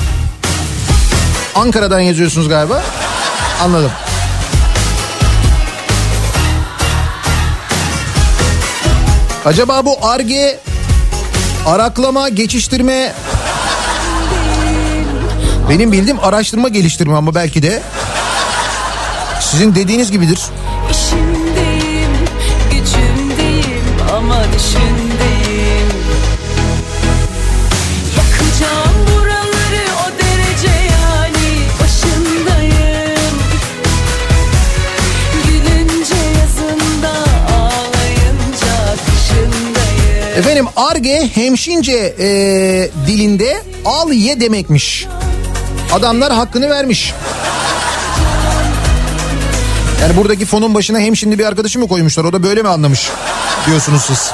Ankara'dan yazıyorsunuz galiba. Anladım. Acaba bu arge araklama, geçiştirme benim bildiğim araştırma geliştirme ama belki de sizin dediğiniz gibidir. Efendim arge hemşince e, dilinde al ye demekmiş. Adamlar hakkını vermiş. Yani buradaki fonun başına hemşinli bir arkadaşı mı koymuşlar? O da böyle mi anlamış diyorsunuz siz?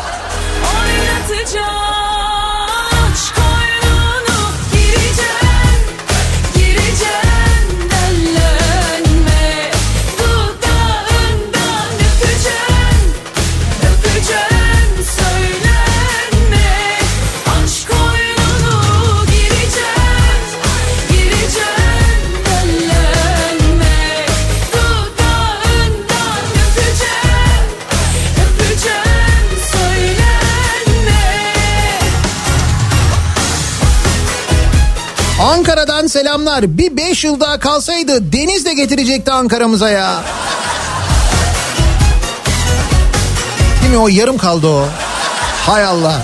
Selamlar. Bir beş yıl daha kalsaydı deniz de getirecekti Ankara'mıza ya. Değil mi o yarım kaldı o. Hay Allah.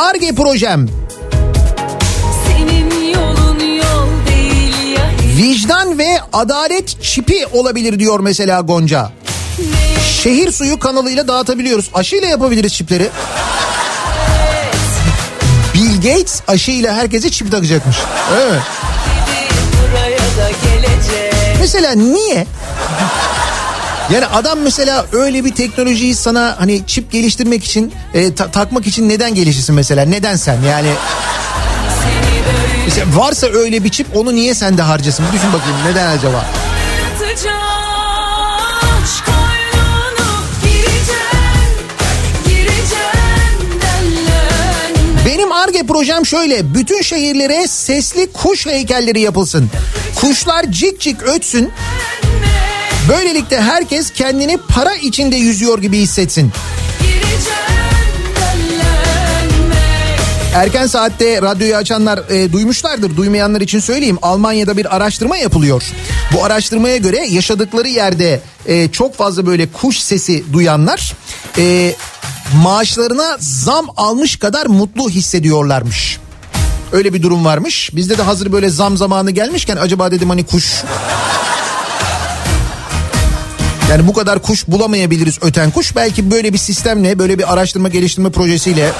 ARGE projem vicdan ve adalet çipi olabilir diyor mesela Gonca. Şehir suyu kanalıyla dağıtabiliyoruz. Aşıyla yapabiliriz çipleri. Bill Gates aşıyla herkese çip takacakmış. Evet. Mesela niye? Yani adam mesela öyle bir teknolojiyi sana hani çip geliştirmek için e, ta- takmak için neden gelişirsin mesela? Neden sen yani? Mesela varsa öyle bir çip onu niye sende harcasın? Bir düşün bakayım neden acaba? Benim ARGE projem şöyle. Bütün şehirlere sesli kuş heykelleri yapılsın. Kuşlar cik cik ötsün. Böylelikle herkes kendini para içinde yüzüyor gibi hissetsin. Erken saatte radyoyu açanlar e, duymuşlardır. Duymayanlar için söyleyeyim. Almanya'da bir araştırma yapılıyor. Bu araştırmaya göre yaşadıkları yerde e, çok fazla böyle kuş sesi duyanlar e, maaşlarına zam almış kadar mutlu hissediyorlarmış. Öyle bir durum varmış. Bizde de hazır böyle zam zamanı gelmişken acaba dedim hani kuş yani bu kadar kuş bulamayabiliriz öten kuş. Belki böyle bir sistemle, böyle bir araştırma geliştirme projesiyle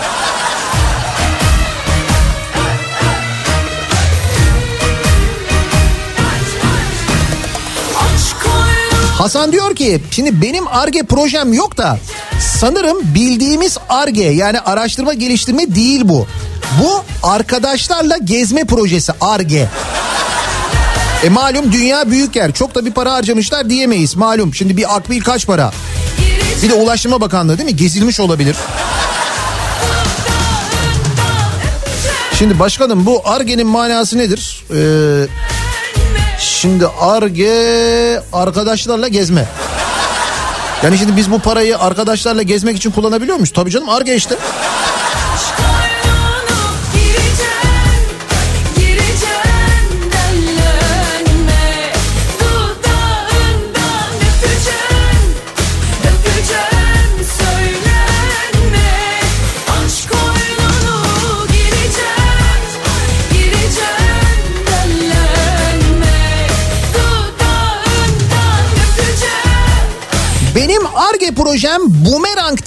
Hasan diyor ki şimdi benim ARGE projem yok da sanırım bildiğimiz ARGE yani araştırma geliştirme değil bu. Bu arkadaşlarla gezme projesi ARGE. E malum dünya büyük yer. Çok da bir para harcamışlar diyemeyiz. Malum şimdi bir akbil kaç para? Bir de Ulaştırma Bakanlığı değil mi? Gezilmiş olabilir. Şimdi başkanım bu ARGE'nin manası nedir? Ee, şimdi ARGE arkadaşlarla gezme. Yani şimdi biz bu parayı arkadaşlarla gezmek için kullanabiliyor muyuz? Tabii canım ARGE işte.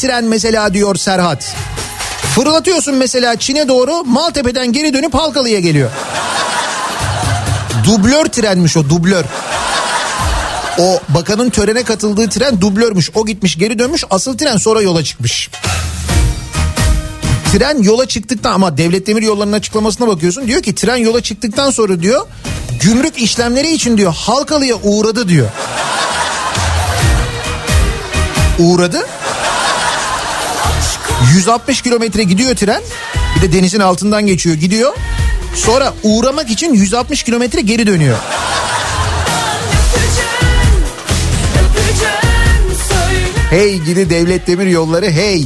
Tren mesela diyor Serhat. Fırlatıyorsun mesela Çin'e doğru Maltepe'den geri dönüp Halkalı'ya geliyor. Dublör trenmiş o dublör. O bakanın törene katıldığı tren dublörmüş. O gitmiş geri dönmüş asıl tren sonra yola çıkmış. Tren yola çıktıktan ama devlet demir yollarının açıklamasına bakıyorsun. Diyor ki tren yola çıktıktan sonra diyor gümrük işlemleri için diyor Halkalı'ya uğradı diyor. Uğradı. 160 kilometre gidiyor tren. Bir de denizin altından geçiyor gidiyor. Sonra uğramak için 160 kilometre geri dönüyor. Hey gidi devlet demir yolları hey.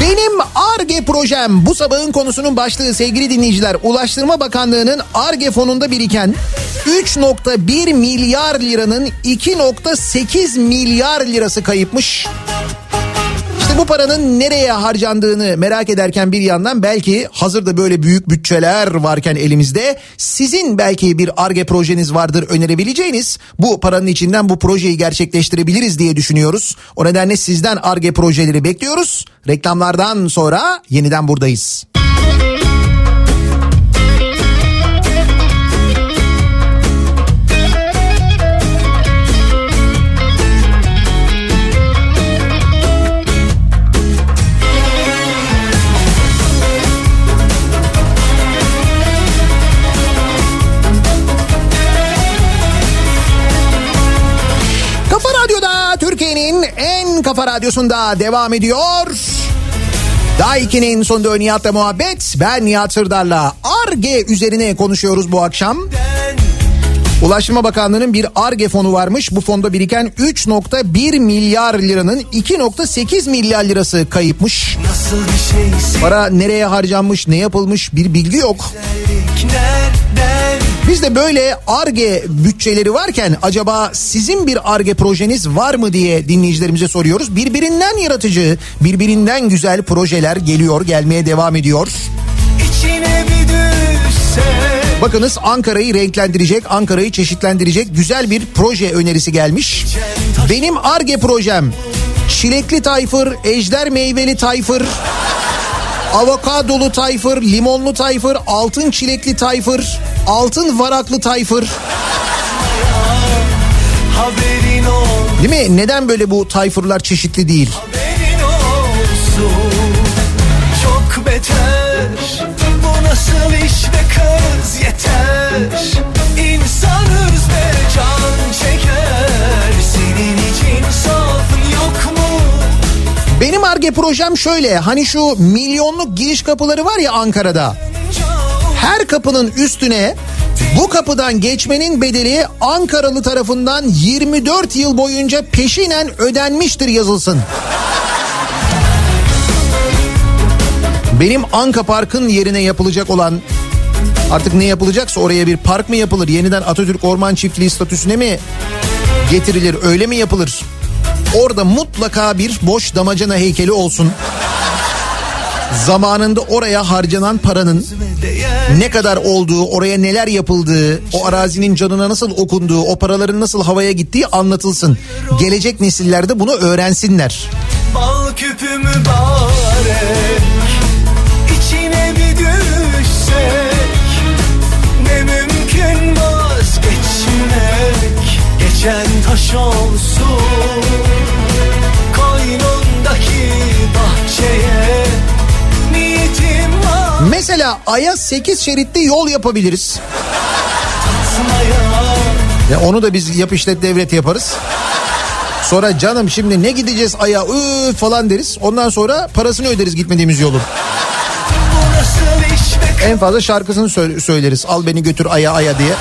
Benim ARGE projem bu sabahın konusunun başlığı sevgili dinleyiciler. Ulaştırma Bakanlığı'nın ARGE fonunda biriken 3.1 milyar liranın 2.8 milyar lirası kayıpmış. İşte bu paranın nereye harcandığını merak ederken bir yandan belki hazırda böyle büyük bütçeler varken elimizde sizin belki bir ARGE projeniz vardır önerebileceğiniz bu paranın içinden bu projeyi gerçekleştirebiliriz diye düşünüyoruz. O nedenle sizden ARGE projeleri bekliyoruz. Reklamlardan sonra yeniden buradayız. Kafa kafa radyosunda devam ediyor. Daiki'nin sonunda Nihat'la muhabbet. Ben Nihat Sırdar'la ARGE üzerine konuşuyoruz bu akşam. Ulaştırma Bakanlığı'nın bir ARGE fonu varmış. Bu fonda biriken 3.1 milyar liranın 2.8 milyar lirası kayıpmış. Para nereye harcanmış, ne yapılmış bir bilgi yok. nereden Biz de böyle ARGE bütçeleri varken acaba sizin bir ARGE projeniz var mı diye dinleyicilerimize soruyoruz. Birbirinden yaratıcı, birbirinden güzel projeler geliyor, gelmeye devam ediyor. içine bir düşse Bakınız Ankara'yı renklendirecek, Ankara'yı çeşitlendirecek güzel bir proje önerisi gelmiş. Benim ARGE projem çilekli tayfır, ejder meyveli tayfır, avokadolu tayfır, limonlu tayfır, altın çilekli tayfır, altın varaklı tayfır. Değil mi? Neden böyle bu tayfırlar çeşitli değil? çok beter bu nasıl iş be kız yeter İnsanız be can çeker ARGE projem şöyle. Hani şu milyonluk giriş kapıları var ya Ankara'da. Her kapının üstüne bu kapıdan geçmenin bedeli Ankaralı tarafından 24 yıl boyunca peşinen ödenmiştir yazılsın. Benim Anka Park'ın yerine yapılacak olan artık ne yapılacaksa oraya bir park mı yapılır? Yeniden Atatürk Orman Çiftliği statüsüne mi getirilir? Öyle mi yapılır? Orada mutlaka bir boş damacana heykeli olsun. Zamanında oraya harcanan paranın ne kadar olduğu, oraya neler yapıldığı, o arazinin canına nasıl okunduğu, o paraların nasıl havaya gittiği anlatılsın. Gelecek nesiller de bunu öğrensinler. Bal küpü mübarek Ay'a 8 şeritli yol yapabiliriz. Ya onu da biz yap işlet devlet yaparız. Sonra canım şimdi ne gideceğiz Ay'a üf falan deriz. Ondan sonra parasını öderiz gitmediğimiz yolun. En fazla şarkısını sö- söyleriz. Al beni götür Ay'a Ay'a diye.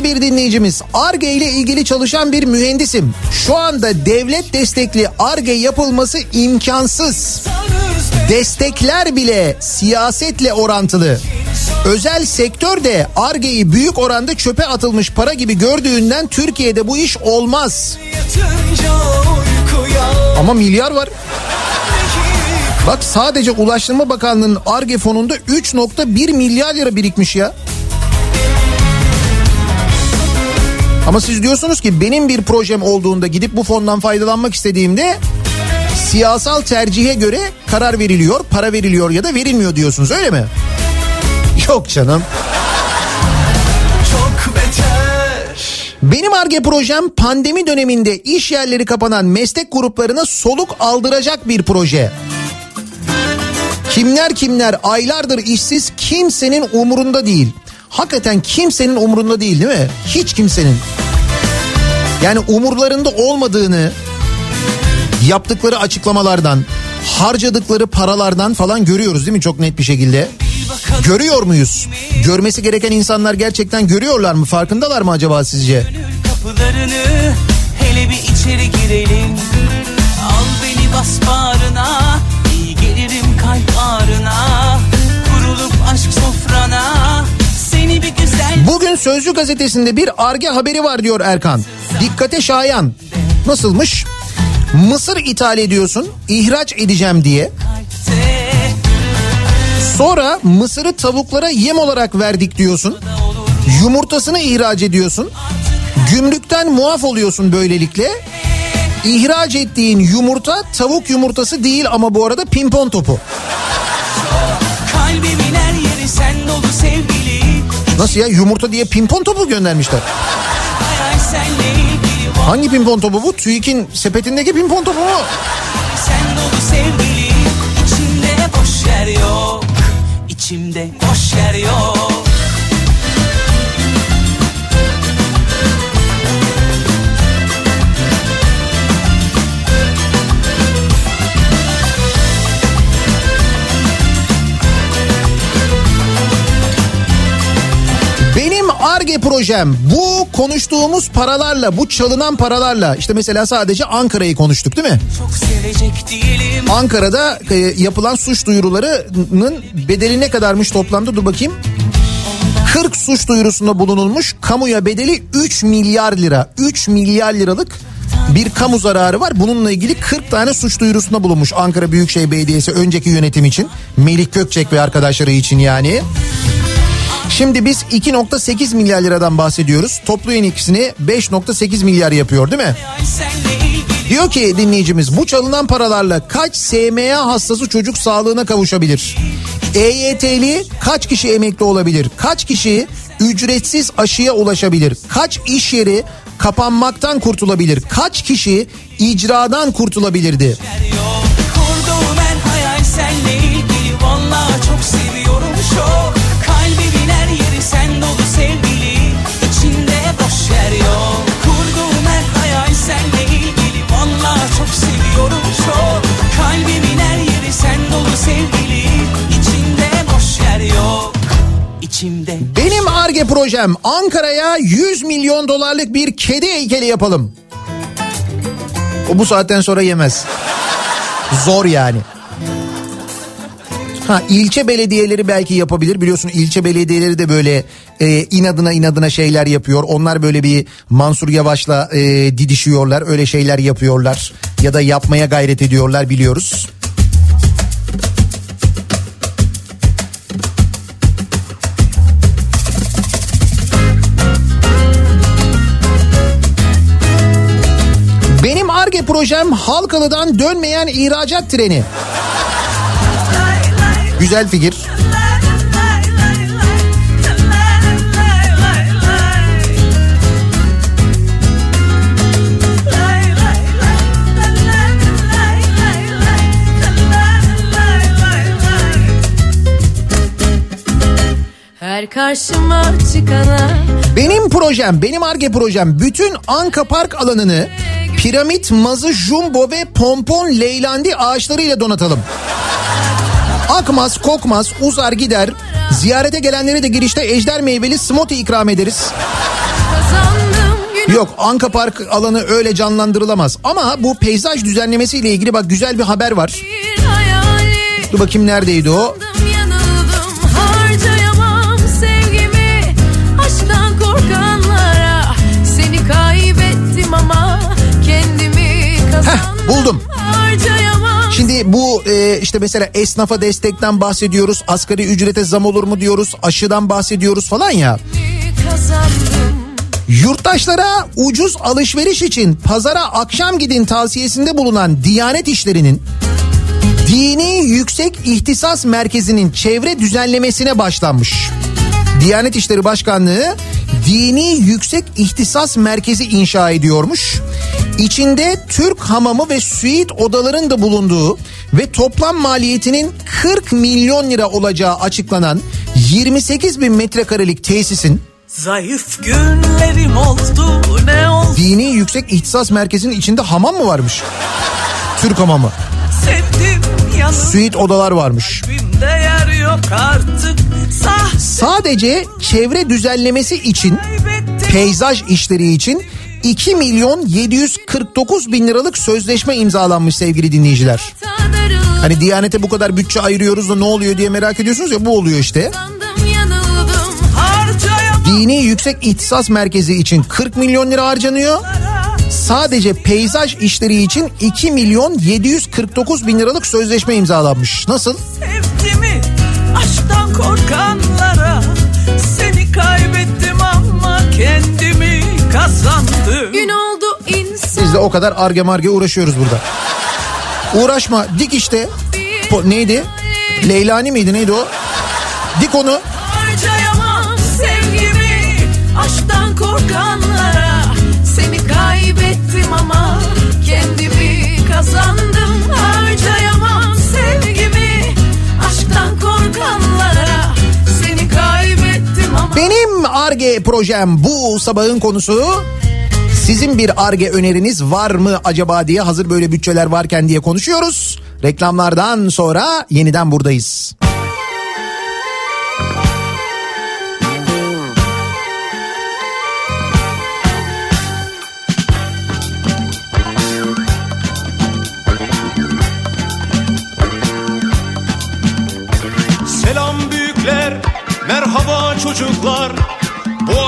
Ki bir dinleyicimiz ARGE ile ilgili çalışan bir mühendisim. Şu anda devlet destekli ARGE yapılması imkansız. Destekler bile siyasetle orantılı. Özel sektör de ARGE'yi büyük oranda çöpe atılmış para gibi gördüğünden Türkiye'de bu iş olmaz. Ama milyar var. Bak sadece Ulaştırma Bakanlığı'nın ARGE fonunda 3.1 milyar lira birikmiş ya. Ama siz diyorsunuz ki benim bir projem olduğunda gidip bu fondan faydalanmak istediğimde siyasal tercihe göre karar veriliyor, para veriliyor ya da verilmiyor diyorsunuz öyle mi? Yok canım. çok beter Benim ARGE projem pandemi döneminde iş yerleri kapanan meslek gruplarına soluk aldıracak bir proje. Kimler kimler aylardır işsiz kimsenin umurunda değil. Hakikaten kimsenin umurunda değil değil mi? Hiç kimsenin. Yani umurlarında olmadığını yaptıkları açıklamalardan, harcadıkları paralardan falan görüyoruz değil mi çok net bir şekilde? Görüyor muyuz? Görmesi gereken insanlar gerçekten görüyorlar mı? Farkındalar mı acaba sizce? hele bir içeri girelim Al beni bas bağrına iyi gelirim kalp ağrına Bugün Sözcü gazetesinde bir arge haberi var diyor Erkan. Dikkate şayan. Nasılmış? Mısır ithal ediyorsun, ihraç edeceğim diye. Sonra mısırı tavuklara yem olarak verdik diyorsun. Yumurtasını ihraç ediyorsun. Gümrükten muaf oluyorsun böylelikle. İhraç ettiğin yumurta tavuk yumurtası değil ama bu arada pimpon topu. Kalbimin her yeri sen dolu sevgili Nasıl ya yumurta diye pimpon topu göndermişler. Hangi pimpon topu bu? TÜİK'in sepetindeki pimpon topu mu? sen dolu sevgili İçimde boş yer yok İçimde boş yer yok ARGE projem bu konuştuğumuz paralarla bu çalınan paralarla işte mesela sadece Ankara'yı konuştuk değil mi? Ankara'da e, yapılan suç duyurularının bedeli ne kadarmış toplamda dur bakayım. 40 suç duyurusunda bulunulmuş kamuya bedeli 3 milyar lira. 3 milyar liralık bir kamu zararı var. Bununla ilgili 40 tane suç duyurusunda bulunmuş Ankara Büyükşehir Belediyesi önceki yönetim için. Melih Gökçek ve arkadaşları için yani. Şimdi biz 2.8 milyar liradan bahsediyoruz. Toplu yayın ikisini 5.8 milyar yapıyor değil mi? Diyor ki dinleyicimiz bu çalınan paralarla kaç SMA hastası çocuk sağlığına kavuşabilir? EYT'li kaç kişi emekli olabilir? Kaç kişi ücretsiz aşıya ulaşabilir? Kaç iş yeri kapanmaktan kurtulabilir? Kaç kişi icradan kurtulabilirdi? Çok seviyorum çok Kalbimin her yeri sen dolu sevgili İçinde boş yer yok İçimde Benim ARGE projem Ankara'ya 100 milyon dolarlık bir kedi heykeli yapalım. O bu saatten sonra yemez. Zor yani. Ha ilçe belediyeleri belki yapabilir. Biliyorsun ilçe belediyeleri de böyle e, inadına inadına şeyler yapıyor. Onlar böyle bir Mansur Yavaş'la e, didişiyorlar. Öyle şeyler yapıyorlar. Ya da yapmaya gayret ediyorlar biliyoruz. Benim ARGE projem Halkalı'dan dönmeyen ihracat treni. Güzel fikir. Her karşıma çıkana Benim projem, benim ARGE projem bütün Anka Park alanını piramit, mazı, jumbo ve pompon leylandi ağaçlarıyla donatalım. Akmaz, kokmaz, uzar gider. Ziyarete gelenlere de girişte ejder meyveli smoothie ikram ederiz. Yok Anka Park alanı öyle canlandırılamaz. Ama bu peyzaj düzenlemesiyle ilgili bak güzel bir haber var. Dur bakayım neredeydi o? yanıldım harcayamam Şimdi bu e, işte mesela esnafa destekten bahsediyoruz. Asgari ücrete zam olur mu diyoruz. Aşıdan bahsediyoruz falan ya. Yurttaşlara ucuz alışveriş için pazara akşam gidin tavsiyesinde bulunan Diyanet İşleri'nin Dini Yüksek İhtisas Merkezi'nin çevre düzenlemesine başlanmış. Diyanet İşleri Başkanlığı Dini Yüksek İhtisas Merkezi inşa ediyormuş. İçinde Türk hamamı ve suite odaların da bulunduğu ve toplam maliyetinin 40 milyon lira olacağı açıklanan 28 bin metrekarelik tesisin Zayıf günlerim oldu ne olsun Dini Yüksek İhtisas Merkezi'nin içinde hamam mı varmış? Türk hamamı. sevdim yanım Suite odalar varmış. Sadece çevre düzenlemesi için peyzaj işleri için 2 milyon 749 bin liralık sözleşme imzalanmış sevgili dinleyiciler. Hani Diyanet'e bu kadar bütçe ayırıyoruz da ne oluyor diye merak ediyorsunuz ya bu oluyor işte. Dini Yüksek İhtisas Merkezi için 40 milyon lira harcanıyor. Sadece peyzaj işleri için 2 milyon 749 bin liralık sözleşme imzalanmış. Nasıl? sevgimi Aşktan korkanlara Seni kaybettim ama kendimi kazandım Gün oldu insan Biz de o kadar arge marge uğraşıyoruz burada. Uğraşma dik işte. Po- neydi? Leylani miydi neydi o? Dik onu. Harcayamam sevgimi Aşktan korkanlara Seni kaybettim ama kendimi kazandım Benim arge projem bu sabahın konusu. Sizin bir arge öneriniz var mı acaba diye hazır böyle bütçeler varken diye konuşuyoruz. Reklamlardan sonra yeniden buradayız. Çocuklar.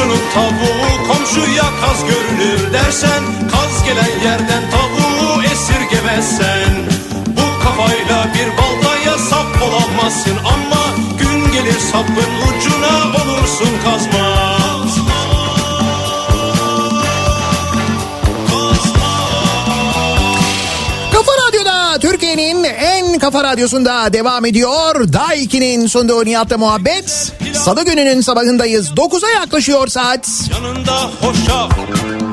Komşunun tavuğu komşuya kaz görünür dersen Kaz gelen yerden tavuğu esirgemezsen. Bu kafayla bir baltaya sap olamazsın Ama gün gelir sapın ucuna olursun kazma. Kafa Radyo'da Türkiye'nin en kafa radyosunda devam ediyor. Daiki'nin sunduğu Nihat'la muhabbet. Salı gününün sabahındayız. 9'a yaklaşıyor saat. Yanında hoşça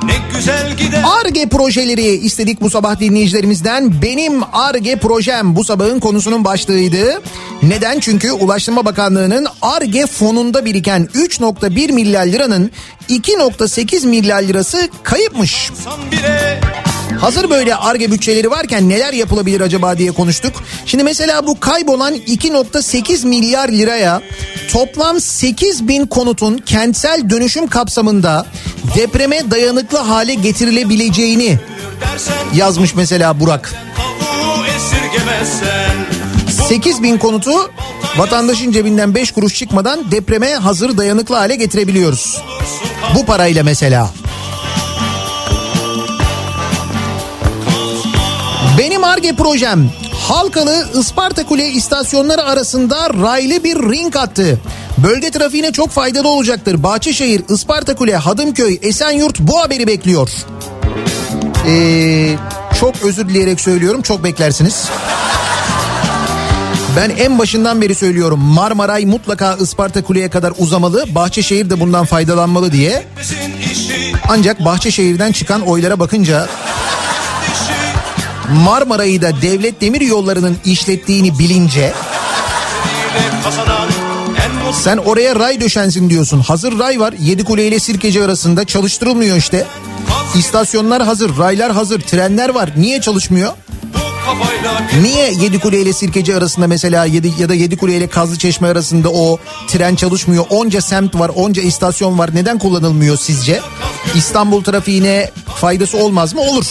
ne güzel gider ARGE projeleri istedik bu sabah dinleyicilerimizden. Benim ARGE projem bu sabahın konusunun başlığıydı. Neden? Çünkü Ulaştırma Bakanlığı'nın ARGE fonunda biriken 3.1 milyar liranın 2.8 milyar lirası kayıpmış. Hazır böyle ARGE bütçeleri varken neler yapılabilir acaba diye konuştuk. Şimdi mesela bu kaybolan 2.8 milyar liraya toplam 8 bin konutun kentsel dönüşüm kapsamında depreme dayanıklı hale getirilebileceğini yazmış mesela Burak. tavuğu esirgemezsen 8 bin konutu vatandaşın cebinden 5 kuruş çıkmadan depreme hazır dayanıklı hale getirebiliyoruz. Bu parayla mesela. Benim ARGE projem Halkalı Isparta Kule istasyonları arasında raylı bir ring attı. Bölge trafiğine çok faydalı olacaktır. Bahçeşehir, Isparta Kule, Hadımköy, Esenyurt bu haberi bekliyor. Ee, çok özür dileyerek söylüyorum çok beklersiniz. Ben en başından beri söylüyorum Marmaray mutlaka Isparta Kule'ye kadar uzamalı. Bahçeşehir de bundan faydalanmalı diye. Ancak Bahçeşehir'den çıkan oylara bakınca Marmaray'ı da devlet demir yollarının işlettiğini bilince sen oraya ray döşensin diyorsun. Hazır ray var Yedikule ile Sirkeci arasında çalıştırılmıyor işte. İstasyonlar hazır, raylar hazır, trenler var. Niye çalışmıyor? Niye Yedikule ile Sirkeci arasında mesela ya da Yedikule ile Kazlıçeşme arasında o tren çalışmıyor? Onca semt var, onca istasyon var. Neden kullanılmıyor sizce? İstanbul trafiğine faydası olmaz mı? Olur.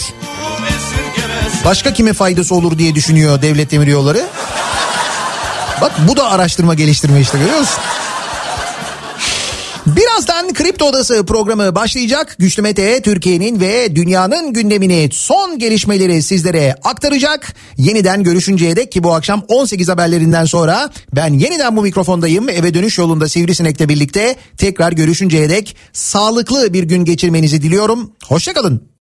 Başka kime faydası olur diye düşünüyor Devlet Demiryolları. Bak bu da araştırma geliştirme işte görüyor musun? Birazdan Kripto Odası programı başlayacak. Güçlü Mete Türkiye'nin ve dünyanın gündemini son gelişmeleri sizlere aktaracak. Yeniden görüşünceye dek ki bu akşam 18 haberlerinden sonra ben yeniden bu mikrofondayım. Eve dönüş yolunda Sivrisinek'le birlikte tekrar görüşünceye dek sağlıklı bir gün geçirmenizi diliyorum. Hoşçakalın.